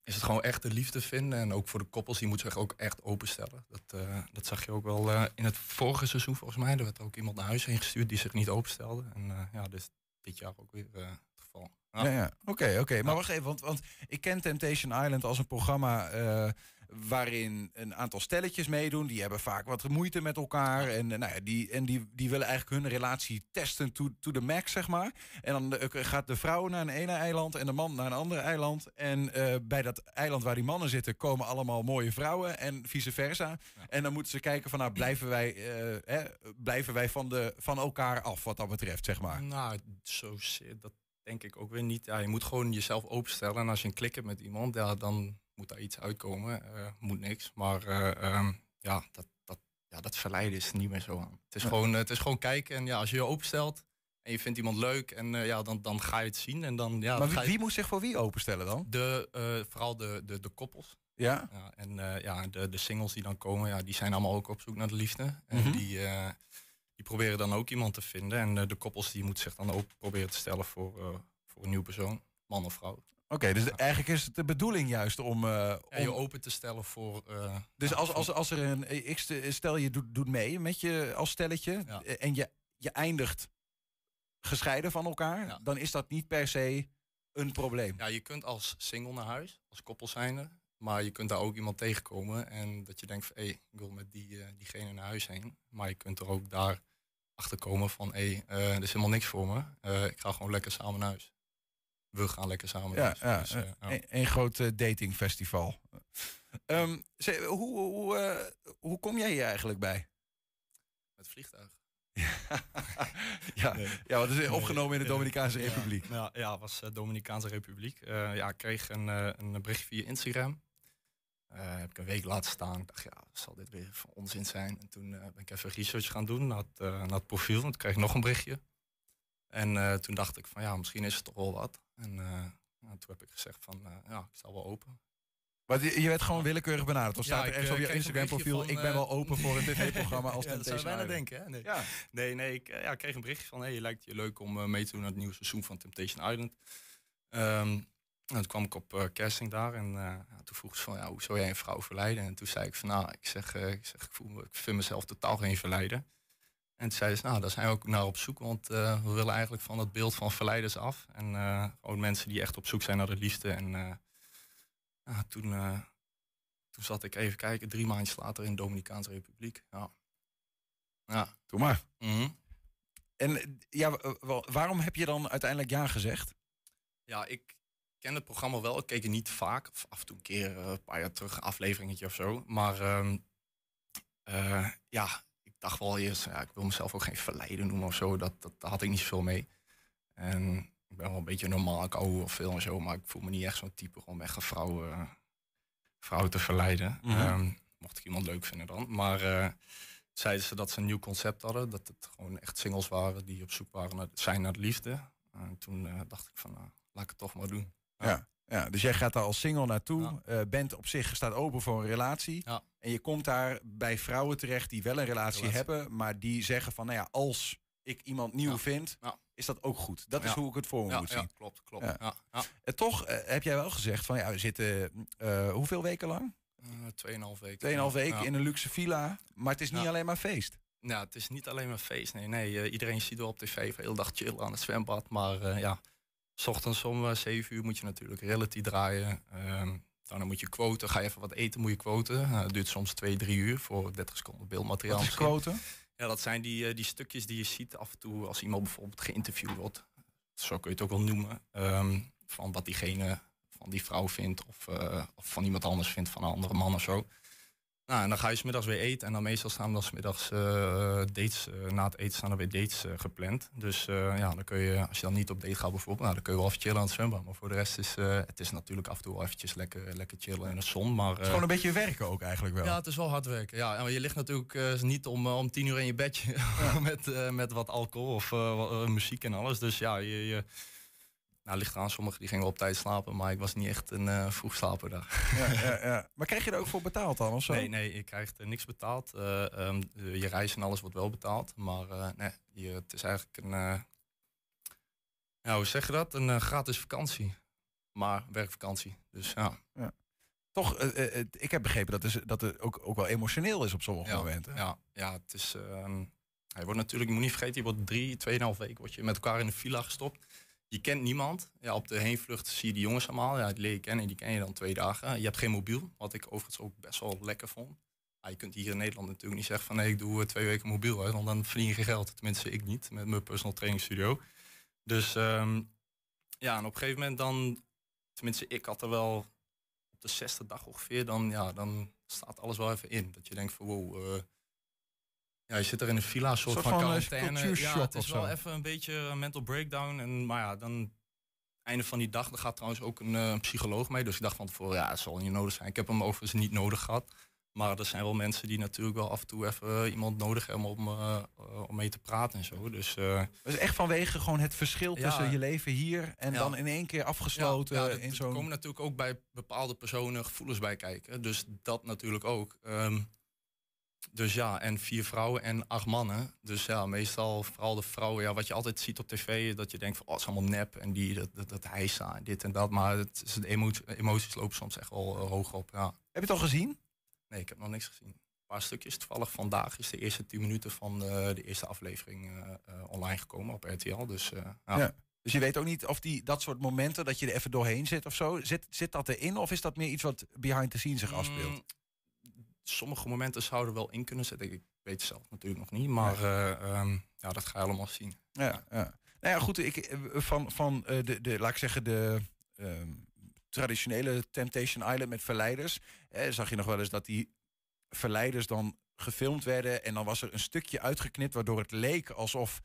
is het gewoon echt de liefde vinden. En ook voor de koppels, die moeten zich ook echt openstellen. Dat, dat zag je ook wel in het vorige seizoen volgens mij. Er werd ook iemand naar huis heen gestuurd die zich niet openstelde. En ja, dus dit jaar ook weer eh, het geval. Ja, ja. Oké, oké. Maar wacht even, want, want ik ken Temptation Island als een programma eh, waarin een aantal stelletjes meedoen. Die hebben vaak wat moeite met elkaar. En, eh, nou ja, die, en die, die willen eigenlijk hun relatie testen to, to the max, zeg maar. En dan eh, gaat de vrouw naar een ene eiland en de man naar een andere eiland. En eh, bij dat eiland waar die mannen zitten komen allemaal mooie vrouwen en vice versa. En dan moeten ze kijken van, nou, blijven wij, hè, blijven wij van, de, van elkaar af wat dat betreft, zeg maar. Nou, zo zit dat denk ik ook weer niet. Ja, je moet gewoon jezelf openstellen. En als je een klik hebt met iemand, ja, dan moet daar iets uitkomen. Eh, moet niks. Maar eh, ehm, ja, dat, dat, ja, dat verleiden is niet meer zo aan. Het is, Ja. gewoon, eh, het is gewoon kijken. En ja, als je je openstelt en en je vindt iemand leuk en ja, dan, dan ga je het zien. En dan, ja, maar wie, ga je- wie moet zich voor wie openstellen dan? De, vooral de, de, de koppels. Ja? en eh, ja, de, de singles die dan komen, ja, die zijn allemaal ook op zoek naar de liefde. En Mhm. die, die proberen dan ook iemand te vinden. En de koppels die moeten zich dan ook proberen te stellen voor, voor een nieuwe persoon, man of vrouw. Oké, dus eigenlijk is het de bedoeling juist om... eh, Ja, je om- open te stellen voor... eh, dus ja, als, als, als er een... Ik st- stel je doet, doet mee met je als stelletje... eh, en je, je eindigt gescheiden van elkaar... dan is dat niet per se een probleem. Ja, je kunt als single naar huis, als koppel zijnde. Maar je kunt daar ook iemand tegenkomen. En dat je denkt van, hé, ik wil met die, eh, diegene naar huis heen. Maar je kunt er ook daar achter komen van, hé, eh, er is helemaal niks voor me. Eh, ik ga gewoon lekker samen naar huis. We gaan lekker samen Ja, ja, Dus, eh, ja. een, een groot eh, datingfestival. Ehm, ze- hoe, hoe, eh, hoe kom jij hier eigenlijk bij? Met vliegtuig. Ja, ja, wat is opgenomen in de. Dominicaanse Ja, Republiek. Ja, ja, het was Dominicaanse Republiek. Uh, ja, ik kreeg een, uh, een bericht via Instagram. Uh, heb ik een week laten staan. Ik dacht, ja, zal dit weer van onzin zijn? En toen ben ik even research gaan doen naar het, naar het profiel. En toen kreeg ik nog een berichtje. En toen dacht ik van, ja, misschien is het toch wel wat. En nou, toen heb ik gezegd van, ja, ik sta wel open. Maar je, je werd gewoon willekeurig benaderd. Of staat Ja, er ergens eh, op je Instagram-profiel... ik ben wel open voor een tv-programma als ja, dat zou je Temptation bijna Island. denken, hè? Nee, Ja. nee, nee ik, eh, ja, kreeg een berichtje van... hey, lijkt je leuk om eh, mee te doen aan het nieuwe seizoen van Temptation Island. Ehm, en toen kwam ik op eh, casting daar en eh, toen vroeg ze van... Ja, hoe zou jij een vrouw verleiden? En toen zei ik van, nou, ik zeg, eh, ik, zeg ik, voel me, ik vind mezelf totaal geen verleider. En toen zei ze, nou, daar zijn we ook naar op zoek... want eh, we willen eigenlijk van dat beeld van verleiders af. En eh, gewoon mensen die echt op zoek zijn naar de liefde. En eh, ja, toen... toen zat ik even kijken, drie maandjes later in de Dominicaanse Republiek. Ja. ja. Doe maar. Mhm. En ja, wa- wa- waarom heb je dan uiteindelijk ja gezegd? Ja, ik ken het programma wel. Ik keek het niet vaak. Of af en toe een keer, een paar jaar terug, een afleveringetje of zo. Maar ehm, eh, ja, dacht wel eerst, ja, ik wil mezelf ook geen verleiden noemen of zo. Dat, dat, daar had ik niet zoveel mee. En ik ben wel een beetje normaal, ik hou wel veel en zo. Maar ik voel me niet echt zo'n type om echt een vrouw, eh, vrouw te verleiden. Mhm. Ehm, mocht ik iemand leuk vinden dan. Maar eh, zeiden ze dat ze een nieuw concept hadden. Dat het gewoon echt singles waren die op zoek waren naar, zijn naar de liefde. En toen eh, dacht ik van, nou, laat ik het toch maar doen. Ja. Ja, dus jij gaat daar als single naartoe, eh, bent op zich, staat open voor een relatie. En je komt daar bij vrouwen terecht die wel een relatie, Relatie. hebben, maar die zeggen van, nou ja, als ik iemand nieuw vind, is dat ook goed. Dat is hoe ik het voor me moet ja, zien. klopt, klopt. En toch eh, heb jij wel gezegd van, ja, we zitten eh, hoeveel weken lang? Tweeënhalf weken. Tweeënhalf weken in een luxe villa, maar het is niet alleen maar feest. Ja, het is niet alleen maar feest. Nee, nee. iedereen ziet wel op tv de hele dag chillen aan het zwembad. Maar ja, s ochtends om eh, 7 uur moet je natuurlijk reality draaien. Ehm daarna moet je quoten. Ga je even wat eten, moet je quoten. Dat duurt soms 2, 3 uur voor 30 seconden beeldmateriaal. Wat is quoten? Ja, dat zijn die, eh, die stukjes die je ziet af en toe als iemand bijvoorbeeld geïnterviewd wordt. Zo kun je het ook wel noemen. Ehm, van wat diegene van die vrouw vindt of, eh, of van iemand anders vindt van een andere man of zo. Nou, en dan ga je smiddags weer eten. En dan meestal staan dan smiddags eh dates. eh, na het eten staan er weer dates eh, gepland. Dus ja, dan kun je, als je dan niet op date gaat bijvoorbeeld, nou, dan kun je wel even chillen aan het zwembad. Maar voor de rest is het is natuurlijk af en toe wel eventjes lekker, lekker chillen in de zon. Maar, Het is gewoon een beetje werken ook eigenlijk wel. ja, het is wel hard werken. Ja, en je ligt natuurlijk niet om, om tien uur in je bedje met, met wat alcohol of muziek en alles. Dus ja, je, je nou, ligt eraan. Sommigen die gingen op tijd slapen, maar ik was niet echt een eh vroegslaper daar. Ja, ja, ja. Maar krijg je er ook voor betaald dan of zo? Nee, nee, je krijgt er niks betaald. Eh, ehm, je reis en alles wordt wel betaald. Maar eh, nee, je, het is eigenlijk een... ja, hoe zeg je dat? Een gratis vakantie. Maar werkvakantie. Dus ja. Ja. Toch, ik heb begrepen dat, is, dat het ook, ook wel emotioneel is op sommige ja, momenten. Ja, ja, het is. ehm, hij wordt natuurlijk, je moet niet vergeten, je wordt drie, tweeënhalf week word je met elkaar in een villa gestopt. Je kent niemand. Ja, op de heenvlucht zie je die jongens allemaal. Ja, die leer je kennen, die ken je dan twee dagen. Je hebt geen mobiel, wat ik overigens ook best wel lekker vond. Je kunt hier in Nederland natuurlijk niet zeggen van nee, ik doe eh, twee weken mobiel, want dan verdien je geld. Tenminste, ik niet, met mijn personal training studio. Dus ehm, ja, en op een gegeven moment dan, tenminste, ik had er wel op de zesde dag ongeveer, dan, ja, dan staat alles wel even in. Dat je denkt van wow, eh, ja, je zit er in een villa, soort, Soort van, van, eh, quarantaine. Ja, het is wel even een beetje een mental breakdown. En, maar ja, dan einde van die dag, er gaat trouwens ook een eh, psycholoog mee. Dus ik dacht van tevoren, ja, het zal niet nodig zijn. Ik heb hem overigens niet nodig gehad. Maar er zijn wel mensen die natuurlijk wel af en toe even eh, iemand nodig hebben om, eh, eh, om mee te praten en zo. Dus, eh, Dus echt vanwege gewoon het verschil Ja. tussen je leven hier en Ja. dan in één keer afgesloten Ja, ja, in er zo'n... komen natuurlijk ook bij bepaalde personen gevoelens bij kijken. Dus dat natuurlijk ook. Ehm, dus ja, en vier vrouwen en acht mannen. Dus ja, meestal vooral de vrouwen, ja, wat je altijd ziet op tv, dat je denkt van, oh, het is allemaal nep en die, dat, dat, dat hijsa en dit en dat. Maar het de emo- emoties lopen soms echt wel eh, hoog op, ja. Heb je het al gezien? Nee, ik heb nog niks gezien. Een paar stukjes. Toevallig vandaag is de eerste tien minuten van eh, de eerste aflevering eh, online gekomen op RTL. Dus ja. Ja. Dus je weet ook niet of die, dat soort momenten, dat je er even doorheen zit of zo. Zit, zit dat erin of is dat meer iets wat behind the scenes zich afspeelt? Mm, sommige momenten zouden wel in kunnen zitten. Ik weet het zelf natuurlijk nog niet. Maar eh, ehm, ja, dat ga je allemaal zien. Ja, ja. Nou ja, goed, ik, eh, van, van eh, de, de, laat ik zeggen, de ehm, traditionele Temptation Island met verleiders. Eh, zag je nog wel eens dat die verleiders dan gefilmd werden en dan was er een stukje uitgeknipt waardoor het leek alsof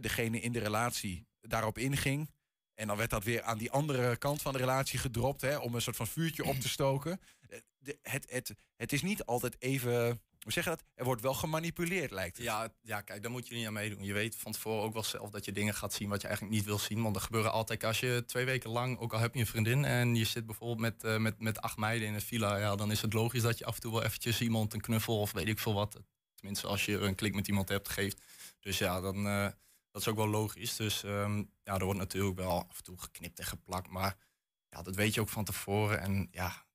degene in de relatie daarop inging. En dan werd dat weer aan die andere kant van de relatie gedropt hè, om een soort van vuurtje op te stoken. Eh, het, het, het is niet altijd even, hoe zeg je dat? Er wordt wel gemanipuleerd, lijkt het. Ja, ja, kijk, daar moet je niet aan meedoen. Je weet van tevoren ook wel zelf dat je dingen gaat zien wat je eigenlijk niet wil zien. Want er gebeuren altijd, als je twee weken lang, ook al heb je een vriendin en je zit bijvoorbeeld met, eh, met, met acht meiden in een villa, ja, dan is het logisch dat je af en toe wel eventjes iemand een knuffel of weet ik veel wat. Tenminste, als je een klik met iemand hebt, geeft. Dus ja, dan, eh, dat is ook wel logisch. Dus ehm, ja, er wordt natuurlijk wel af en toe geknipt en geplakt. Maar ja, dat weet je ook van tevoren. En ja,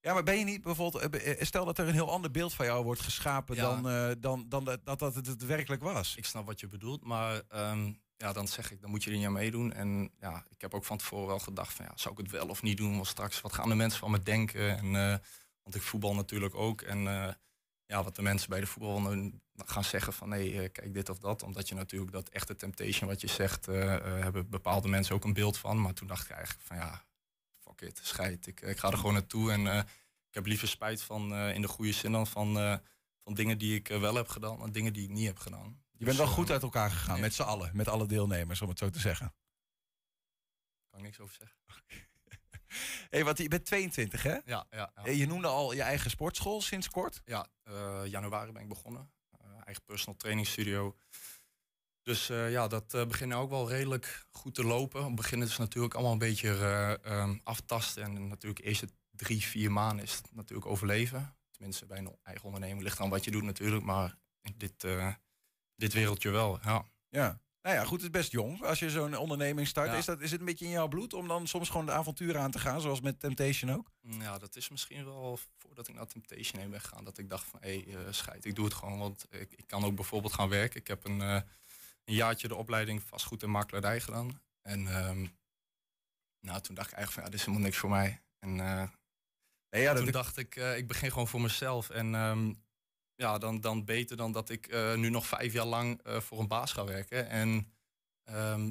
Ja, maar ben je niet bijvoorbeeld, eh, eh, stel dat er een heel ander beeld van jou wordt geschapen Ja. dan, eh, dan, dan dat, dat dat het, het werkelijk was. Ik snap wat je bedoelt, maar ehm, ja, dan zeg ik, dan moet je er niet aan meedoen. En ja, ik heb ook van tevoren wel gedacht van, ja, zou ik het wel of niet doen? Want straks, wat gaan de mensen van me denken? En, want ik voetbal natuurlijk ook. En ja, wat de mensen bij de voetbal gaan zeggen van, nee, eh, kijk dit of dat. Omdat je natuurlijk dat echte temptation wat je zegt, eh, eh, hebben bepaalde mensen ook een beeld van. Maar toen dacht ik eigenlijk van, ja, fuck it, scheid. Ik, ik ga er gewoon naartoe en ik heb liever spijt van, in de goede zin dan van, van dingen die ik wel heb gedaan dan dingen die ik niet heb gedaan. Je bent wel Dus, goed eh, uit elkaar gegaan, met z'n allen, met alle deelnemers, om het zo te zeggen. kan ik niks over zeggen. hey, want je bent 22, hè? Ja, ja, ja. Eh, Je noemde al je eigen sportschool sinds kort. Ja, eh, januari ben ik begonnen. Eh, eigen personal training studio. Dus ja, dat eh begint ook wel redelijk goed te lopen. Op het begin is het natuurlijk allemaal een beetje eh, ehm, aftasten. En natuurlijk de eerste drie, vier maanden is het natuurlijk overleven. Tenminste, bij een eigen onderneming ligt aan wat je doet natuurlijk. Maar dit, dit wereldje wel, ja. Ja. Nou ja, goed, het is best jong. Als je zo'n onderneming start, Ja. is, dat, is het een beetje in jouw bloed om dan soms gewoon de avonturen aan te gaan, zoals met Temptation ook? Ja, dat is misschien wel voordat ik naar Temptation heen ben gegaan. Dat ik dacht van, hé, hey, eh, scheid, ik doe het gewoon. Want ik, ik kan ook bijvoorbeeld gaan werken. Ik heb een, eh, een jaartje de opleiding vastgoed en makelaardij gedaan. En ehm, nou, toen dacht ik eigenlijk van, ja, dit is helemaal niks voor mij. En eh, Nee, ja, toen dacht ik, ik begin gewoon voor mezelf. En ehm, ja, dan, dan beter dan dat ik eh, nu nog vijf jaar lang eh, voor een baas ga werken. En ehm,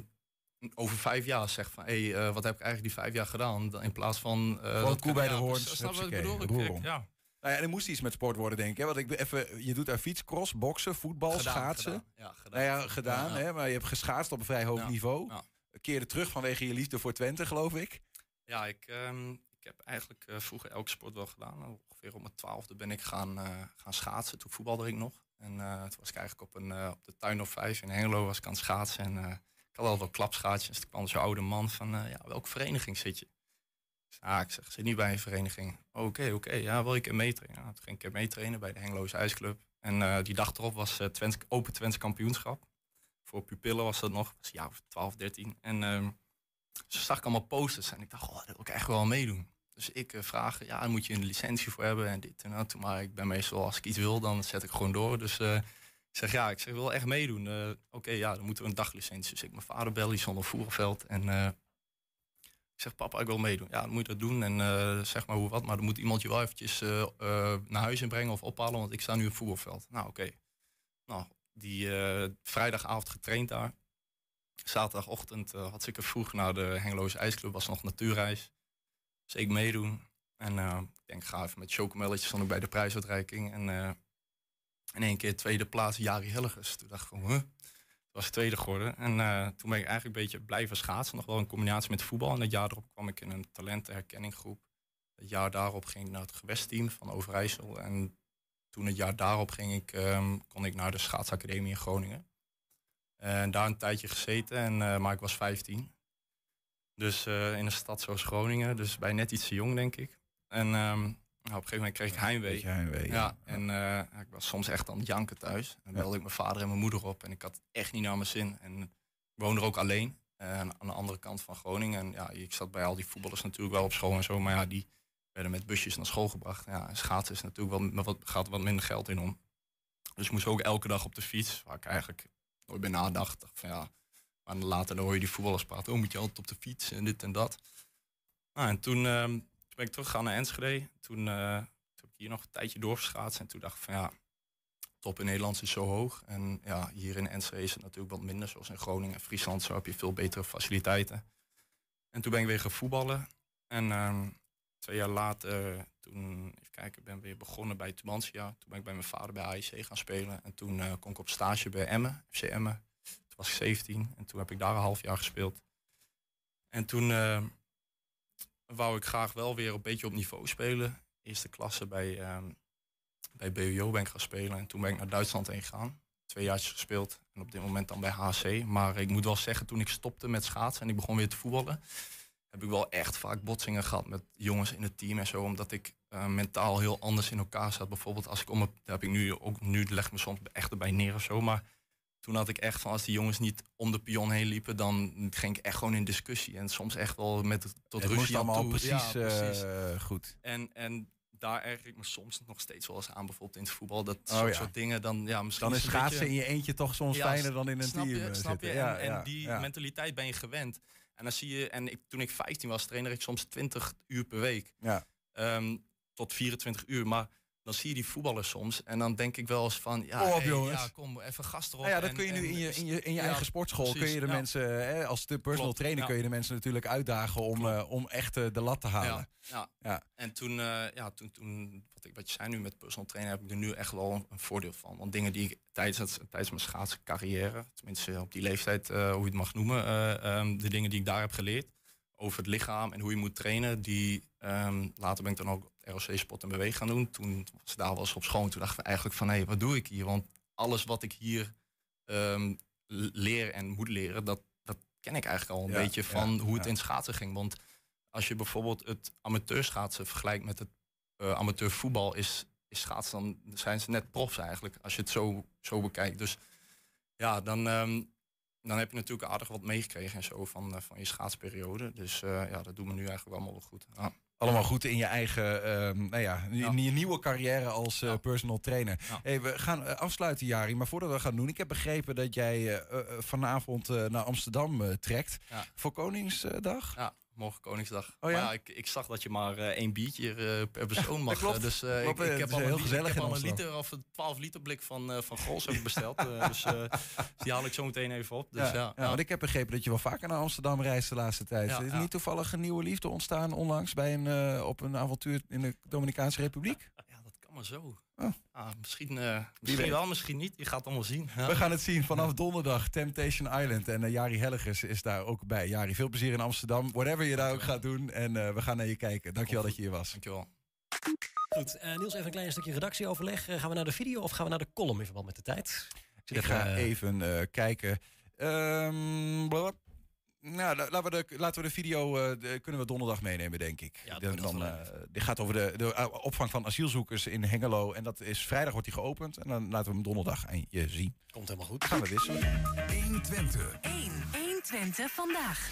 over vijf jaar zeg van, hé, hey, eh, wat heb ik eigenlijk die vijf jaar gedaan? In plaats van... eh, Gewoon dat koe bij de hoorns, Snap je wat ik bedoel? Ik- ja. Nou ja, en er moest iets met sport worden, denk ik. Hè? Want ik ben even, je doet daar fietscross, boksen, voetbal, Gedaan, schaatsen. gedaan. Ja, gedaan. Nou ja, gedaan, Ja, ja. Hè? maar je hebt geschaatst op een vrij hoog Ja, niveau. ja. Keerde terug vanwege je liefde voor Twente, geloof ik. Ja, ik, ehm, ik heb eigenlijk eh, vroeger elke sport wel gedaan. Ongeveer op mijn twaalfde ben ik gaan, eh, gaan schaatsen. Toen voetbalde ik nog. En eh, toen was ik eigenlijk op, een, eh, op de tuin of vijf in Hengelo was ik aan het schaatsen. En ik had al wel klapschaatsjes. Toen kwam zo'n oude man van, ja, welke vereniging zit je? Ah, ik zeg, zit niet bij een vereniging. Oké, oké, ja, wil ik een meetrainen? Nou, toen ging ik een meetrainen bij de Hengeloze IJsclub. En die dag erop was Open Twents kampioenschap. Voor pupillen was dat nog, was jaar of 12, 13. En ehm zo zag ik allemaal posters en ik dacht, oh, daar wil ik echt wel meedoen. Dus ik eh, vraag, ja, daar moet je een licentie voor hebben en dit en dat. Maar ik ben meestal, als ik iets wil, dan zet ik gewoon door. Dus eh, ik zeg, ja, ik zeg, wil echt meedoen. Eh, Oké, ja, dan moeten we een daglicentie. Dus ik mijn vader bel, die Voerenveld. En ik zeg, papa, ik wil meedoen. Ja, dan moet je dat doen. En zeg maar hoe wat, maar dan moet iemand je wel eventjes naar huis inbrengen of ophalen. Want ik sta nu op Voerenveld. Nou, oké. Nou, die vrijdagavond getraind daar. Zaterdagochtend had ik er vroeg naar de Hengeloze IJsclub, was nog natuurreis. Dus ik meedoen. En uh, ik denk, ga even met chocomelletjes stond ik bij de prijsuitreiking. En uh, in één keer tweede plaats Jari Hilligers. Toen dacht ik van, huh? Was tweede geworden. En uh, toen ben ik eigenlijk een beetje blijven schaatsen. Nog wel in combinatie met voetbal. En het jaar erop kwam ik in een talentenherkenninggroep. het jaar daarop ging ik naar het gewestteam van Overijssel. En toen het jaar daarop ging ik, ehm, kon ik naar de schaatsacademie in Groningen. En daar een tijdje gezeten, en, eh, maar ik was 15. Dus eh, in een stad zoals Groningen, dus bij net iets te jong, denk ik. En ehm, nou, op een gegeven moment kreeg ik heimwee. Heimwee, ja. ja. En eh, ik was soms echt aan het janken thuis. En dan belde ik mijn vader en mijn moeder op. En ik had echt niet naar mijn zin. En ik woonde er ook alleen. eh, aan de andere kant van Groningen. En ja, ik zat bij al die voetballers natuurlijk wel op school en zo. Maar ja, die werden met busjes naar school gebracht. Ja, en schaatsen is natuurlijk wel, wat, gaat er wat minder geld in om. Dus ik moest ook elke dag op de fiets. Waar ik eigenlijk nooit bij nadacht. Dacht Van, ja, maar later hoor je die voetballers praten. Oh, moet je altijd op de fiets en dit en dat. Nou, en toen, ehm, ben ik teruggegaan naar Enschede. Toen, eh, toen heb ik hier nog een tijdje doorgeschaatst. En toen dacht ik van ja, top in Nederland is zo hoog. En ja, hier in Enschede is het natuurlijk wat minder. Zoals in Groningen en Friesland. Zo heb je veel betere faciliteiten. En toen ben ik weer gaan voetballen. En ehm, twee jaar later, toen, even kijken, ben weer begonnen bij Tubantia. Toen ben ik bij mijn vader bij AIC gaan spelen. En toen eh, kon ik op stage bij Emmen, FC Emmen. Toen was ik 17 en toen heb ik daar een half jaar gespeeld. En toen eh, wou ik graag wel weer een beetje op niveau spelen. Eerste klasse bij, ehm bij BUO ben ik gaan spelen. En toen ben ik naar Duitsland heen gegaan. Twee jaar gespeeld. En op dit moment dan bij HC. Maar ik moet wel zeggen, toen ik stopte met schaatsen en ik begon weer te voetballen... heb ik wel echt vaak botsingen gehad met jongens in het team en zo. Omdat ik eh, mentaal heel anders in elkaar zat. Bijvoorbeeld als ik om. Daar heb ik nu ook... Nu leg me soms echt erbij neer of zo. Maar toen had ik echt van als die jongens niet om de pion heen liepen, dan ging ik echt gewoon in discussie. En soms echt wel met tot Het ruzie allemaal toe. precies, eh, goed. En, en daar erger ik me soms nog steeds wel eens aan, bijvoorbeeld in het voetbal. Dat Oh, soort, ja. soort dingen dan, ja, misschien Dan is schaatsen beetje- in je eentje toch soms fijner dan in een snap team, Je, eh, snap je? zitten. Ja, en, ja, en die ja. mentaliteit ben je gewend. En dan zie je, en ik, toen ik 15 was, trainde ik soms 20 uur per week. Ja. Ehm, tot 24 uur. Maar dan zie je die voetballers soms. En dan denk ik wel eens van, ja, Kom op, hey, jongens. ja kom, even gas erop. Nou ja, dat En- kun je nu en- in je, in je, in je Ja, eigen sportschool. kun je de ja. mensen, hè, als de personal Klopt, trainer, ja. kun je de mensen natuurlijk uitdagen om, eh, om echt eh, de lat te halen. Ja, ja. Ja. En toen, eh, ja, toen, toen wat, ik, wat je zei nu met personal trainer, heb ik er nu echt wel een, een voordeel van. Want dingen die ik tijdens, het, tijdens mijn schaatscarrière, tenminste op die leeftijd, hoe je het mag noemen, eh, ehm, de dingen die ik daar heb geleerd over het lichaam en hoe je moet trainen, die ehm, later ben ik dan ook ROC Sport en Beweeg gaan doen. Toen was ik daar eens op school en toen dacht ik eigenlijk van, hé, wat doe ik hier? Want alles wat ik hier ehm, leer en moet leren, dat, dat ken ik eigenlijk al een Ja, beetje ja, van hoe het ja. in schaatsen ging. Want als je bijvoorbeeld het amateurschaatsen vergelijkt met het eh, amateurvoetbal, is, is schaatsen dan zijn ze net profs eigenlijk, als je het zo, zo bekijkt. Dus ja, dan, ehm, dan heb je natuurlijk aardig wat meegekregen en zo van, eh, van je schaatsperiode. Dus eh, ja, dat doen we nu eigenlijk allemaal wel goed. Ja. Allemaal goed in je eigen, ehm, nou ja, in je nieuwe carrière als eh, personal trainer. Hey, we gaan eh, afsluiten, Jari. Maar voordat we gaan doen, ik heb begrepen dat jij eh, vanavond naar Amsterdam trekt. Ja. Voor Koningsdag? Ja, morgen Koningsdag. Oh ja? Maar ik, ik zag dat je maar eh, één biertje eh, per persoon mag. klopt. eh, Dus Klopt, ik, heb al heel gezellig ik heb in al een liter of een 12 liter blik van, van Gols besteld. dus die haal ik zo meteen even op. Dus, ja, ja, ja, want ik heb begrepen dat je wel vaker naar Amsterdam reist de laatste tijd. Ja, is niet toevallig een nieuwe liefde ontstaan onlangs bij een, op een avontuur in de Dominicaanse Republiek? Maar zo. Oh. Ah, misschien eh, misschien wel, misschien niet. Je gaat het allemaal zien. Ja. We gaan het zien vanaf donderdag. Temptation Island. En eh, Jari Helligers is daar ook bij. Jari, veel plezier in Amsterdam. Whatever je daar ook gaat doen. En eh, we gaan naar je kijken. Dankjewel dat je hier was. Dankjewel. Goed, eh, Niels, even een klein stukje redactieoverleg. Gaan we naar de video of gaan we naar de column in verband met de tijd? Ik ga even eh, kijken. Ehm, blablabla. Nou, la- laten we de, laten we de video eh, de- kunnen we donderdag meenemen, denk ik. Ja, De- dan, wel eh, dit gaat over de, de eh, opvang van asielzoekers in Hengelo. En dat is vrijdag wordt die geopend. En dan laten we hem donderdag aan je zien. Komt helemaal goed. Gaan we wisselen. 120. 120 vandaag.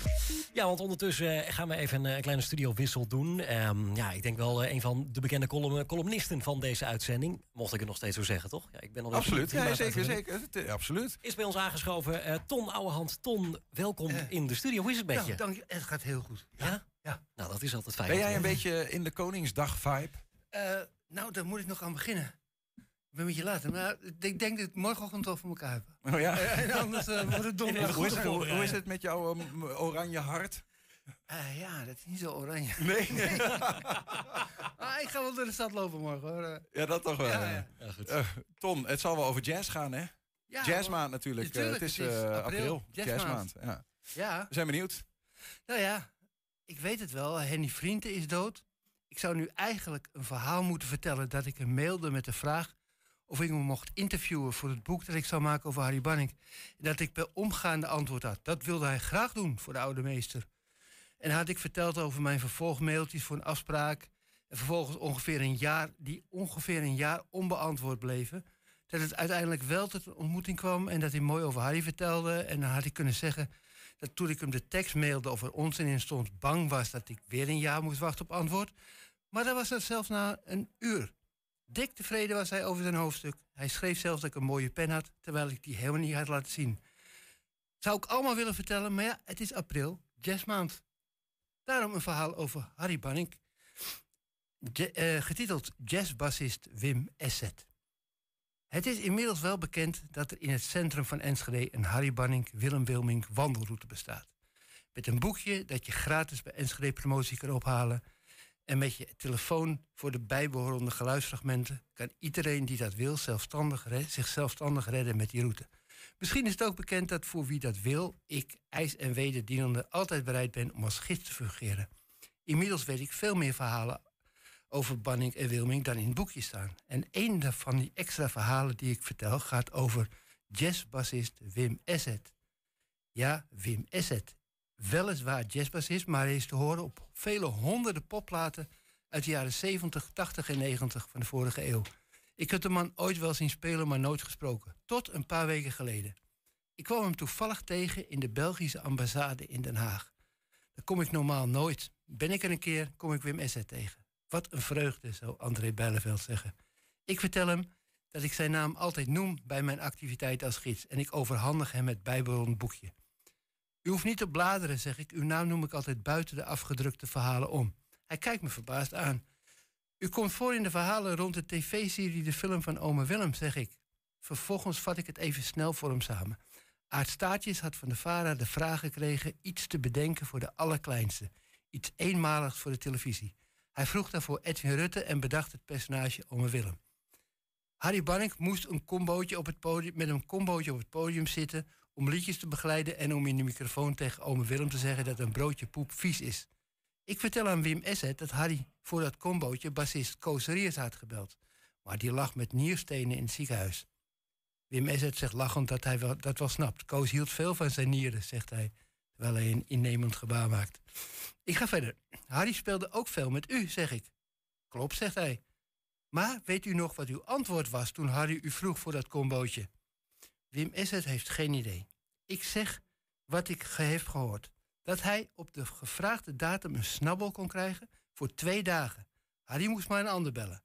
Ja, want ondertussen eh, gaan we even een, eh, kleine studiowissel doen. Ehm, ja, ik denk wel eh, een van de bekende column, columnisten van deze uitzending. Mocht ik het nog steeds zo zeggen, toch? Ja, ik ben al Absoluut, ja, zeker, zeker. Eh, absoluut. Is bij ons aangeschoven eh, Ton Ouwehand. Ton, welkom in de studio. Hoe is het met je? Nou, dank je. Het gaat heel goed. Ja? Ja. Nou, dat is altijd fijn. Ben jij een beetje in de Koningsdag-vibe? Eh, nou, daar moet ik nog aan beginnen. Ben een beetje later, maar ik denk dat ik morgenochtend wel voor elkaar heb. Oh ja? En anders eh, wordt het donderdag. hoe, is, goed hoe, is het met jouw um, oranje hart? Eh, ja, dat is niet zo oranje. Nee. ah, ik ga wel door de stad lopen morgen hoor. Eh, Ja, dat toch wel. Ja, ja. Eh, Ton, het zal wel over jazz gaan, hè? Ja, Jazzmaand natuurlijk. Natuurlijk, het is, het is april. april. Jazzmaand. Jazzmaand. Ja. Ja. We zijn benieuwd. Nou ja, ik weet het wel. Henny Vrienden is dood. Ik zou nu eigenlijk een verhaal moeten vertellen dat ik hem mailde met de vraag of ik hem mocht interviewen voor het boek dat ik zou maken over Harry Banning. Dat ik per omgaande antwoord had. Dat wilde hij graag doen voor de oude meester. En had ik verteld over mijn vervolgmailtjes voor een afspraak. En vervolgens ongeveer een jaar, die ongeveer een jaar onbeantwoord bleven. Dat het uiteindelijk wel tot een ontmoeting kwam en dat hij mooi over Harry vertelde. En dan had ik kunnen zeggen dat toen ik hem de tekst mailde of er onzin in stond, bang was dat ik weer een jaar moest wachten op antwoord. Maar dat was dat zelfs na een uur. Dik tevreden was hij over zijn hoofdstuk. Hij schreef zelfs dat ik een mooie pen had, terwijl ik die helemaal niet had laten zien. Zou ik allemaal willen vertellen, maar ja, het is april, jazzmaand. Daarom een verhaal over Harry Banning, eh, getiteld Jazzbassist Wim Esset. Het is inmiddels wel bekend dat er in het centrum van Enschede een Harry Banning Willem Wilming wandelroute bestaat. Met een boekje dat je gratis bij Enschede Promotie kan ophalen. En met je telefoon voor de bijbehorende geluidsfragmenten kan iedereen die dat wil zelfstandig zich zelfstandig redden met die route. Misschien is het ook bekend dat voor wie dat wil, ik, ijs- en wederdienende, altijd bereid ben om als gids te fungeren. Inmiddels weet ik veel meer verhalen over Banning en Wilming dan in het boekje staan. En een van die extra verhalen die ik vertel gaat over jazzbassist Wim Esset. Ja, Wim Esset. Weliswaar jazzbassist, maar hij is te horen op vele honderden popplaten uit de jaren 70, 80 en 90 van de vorige eeuw. Ik heb de man ooit wel zien spelen, maar nooit gesproken. Tot een paar weken geleden. Ik kwam hem toevallig tegen in de Belgische ambassade in Den Haag. Daar kom ik normaal nooit. Ben ik er een keer, kom ik Wim Esset tegen. Wat een vreugde, zou André Bijleveld zeggen. Ik vertel hem dat ik zijn naam altijd noem bij mijn activiteit als gids. En ik overhandig hem het bijbehorend boekje. U hoeft niet te bladeren, zeg ik. Uw naam noem ik altijd buiten de afgedrukte verhalen om. Hij kijkt me verbaasd aan. U komt voor in de verhalen rond de tv-serie De Film van Ome Willem, zeg ik. Vervolgens vat ik het even snel voor hem samen. Aart Staartjes had van de VARA de vraag gekregen iets te bedenken voor de allerkleinste. Iets eenmaligs voor de televisie. Hij vroeg daarvoor Edwin Rutte en bedacht het personage Ome Willem. Harry Banning moest een combootje op het podium, met een combootje op het podium zitten om liedjes te begeleiden en om in de microfoon tegen ome Willem te zeggen dat een broodje poep vies is. Ik vertel aan Wim Esset dat Harry voor dat combootje bassist Koos Riers had gebeld. Maar die lag met nierstenen in het ziekenhuis. Wim Esset zegt lachend dat hij dat wel snapt. Koos hield veel van zijn nieren, zegt hij, terwijl hij een innemend gebaar maakt. Ik ga verder. Harry speelde ook veel met u, zeg ik. Klopt, zegt hij. Maar weet u nog wat uw antwoord was toen Harry u vroeg voor dat combootje? Wim Esset heeft geen idee. Ik zeg wat ik ge heeft gehoord. Dat hij op de gevraagde datum een snabbel kon krijgen voor twee dagen. Harry moest maar een ander bellen.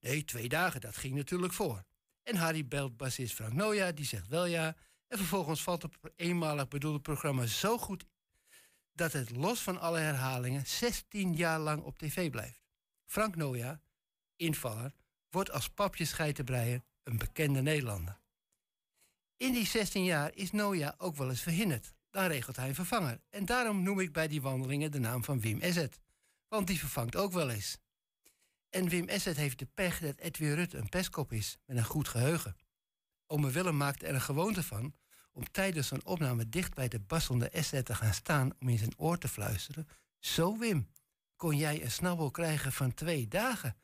Nee, twee dagen, dat ging natuurlijk voor. En Harry belt bassist Frank Noja, die zegt wel ja. En vervolgens valt het eenmalig bedoelde programma zo goed dat het los van alle herhalingen 16 jaar lang op tv blijft. Frank Noja, invaller, wordt als papjescheitenbreier een bekende Nederlander. In die 16 jaar is Noja ook wel eens verhinderd. Dan regelt hij een vervanger. En daarom noem ik bij die wandelingen de naam van Wim Esset. Want die vervangt ook wel eens. En Wim Esset heeft de pech dat Edwin Rutte een pestkop is, met een goed geheugen. Ome Willem maakte er een gewoonte van om tijdens een opname dicht bij de bassende Esset te gaan staan om in zijn oor te fluisteren. Zo Wim, kon jij een snabbel krijgen van twee dagen?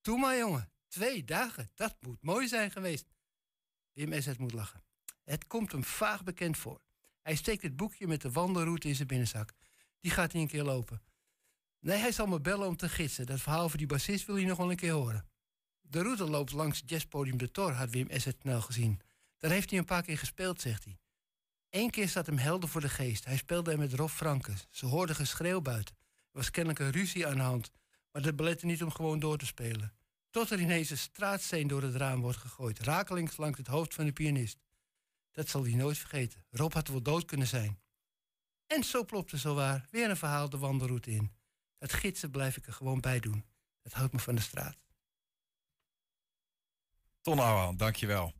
Doe maar jongen, twee dagen, dat moet mooi zijn geweest. Wim Esset moet lachen. Het komt hem vaag bekend voor. Hij steekt het boekje met de wandelroute in zijn binnenzak. Die gaat hij een keer lopen. Nee, hij zal me bellen om te gidsen. Dat verhaal voor die bassist wil hij nog wel een keer horen. De route loopt langs jazzpodium de Tor, had Wim Esset snel gezien. Daar heeft hij een paar keer gespeeld, zegt hij. Eén keer staat hem helder voor de geest. Hij speelde er met Rob Frankes. Ze hoorden geschreeuw buiten. Er was kennelijk een ruzie aan de hand. Maar dat belette niet om gewoon door te spelen. Tot er ineens een straatsteen door het raam wordt gegooid. Rakelings langs het hoofd van de pianist. Dat zal hij nooit vergeten. Rob had wel dood kunnen zijn. En zo plopte zowaar weer een verhaal de wandelroute in. Dat gidsen blijf ik er gewoon bij doen. Dat houdt me van de straat. Ton Ouwehand, dankjewel.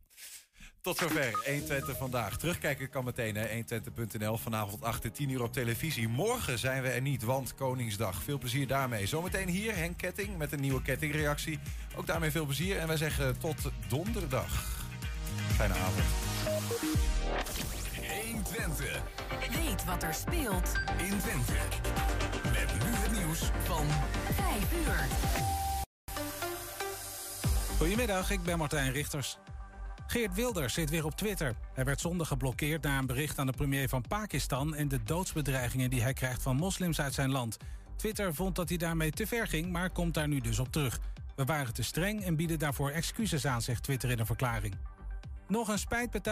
Tot zover 120 vandaag. Terugkijken kan meteen naar 120.nl. Vanavond 8 en 10 uur op televisie. Morgen zijn we er niet, want Koningsdag. Veel plezier daarmee. Zometeen hier Henk Ketting met een nieuwe kettingreactie. Ook daarmee veel plezier. En wij zeggen tot donderdag. Fijne avond. 120. Weet wat er speelt In Twente. Met nu het nieuws van 5 uur. Goedemiddag, ik ben Martijn Richters. Geert Wilders zit weer op Twitter. Hij werd zondag geblokkeerd na een bericht aan de premier van Pakistan... en de doodsbedreigingen die hij krijgt van moslims uit zijn land. Twitter vond dat hij daarmee te ver ging, maar komt daar nu dus op terug. We waren te streng en bieden daarvoor excuses aan, zegt Twitter in een verklaring. Nog een spijtbetuiging.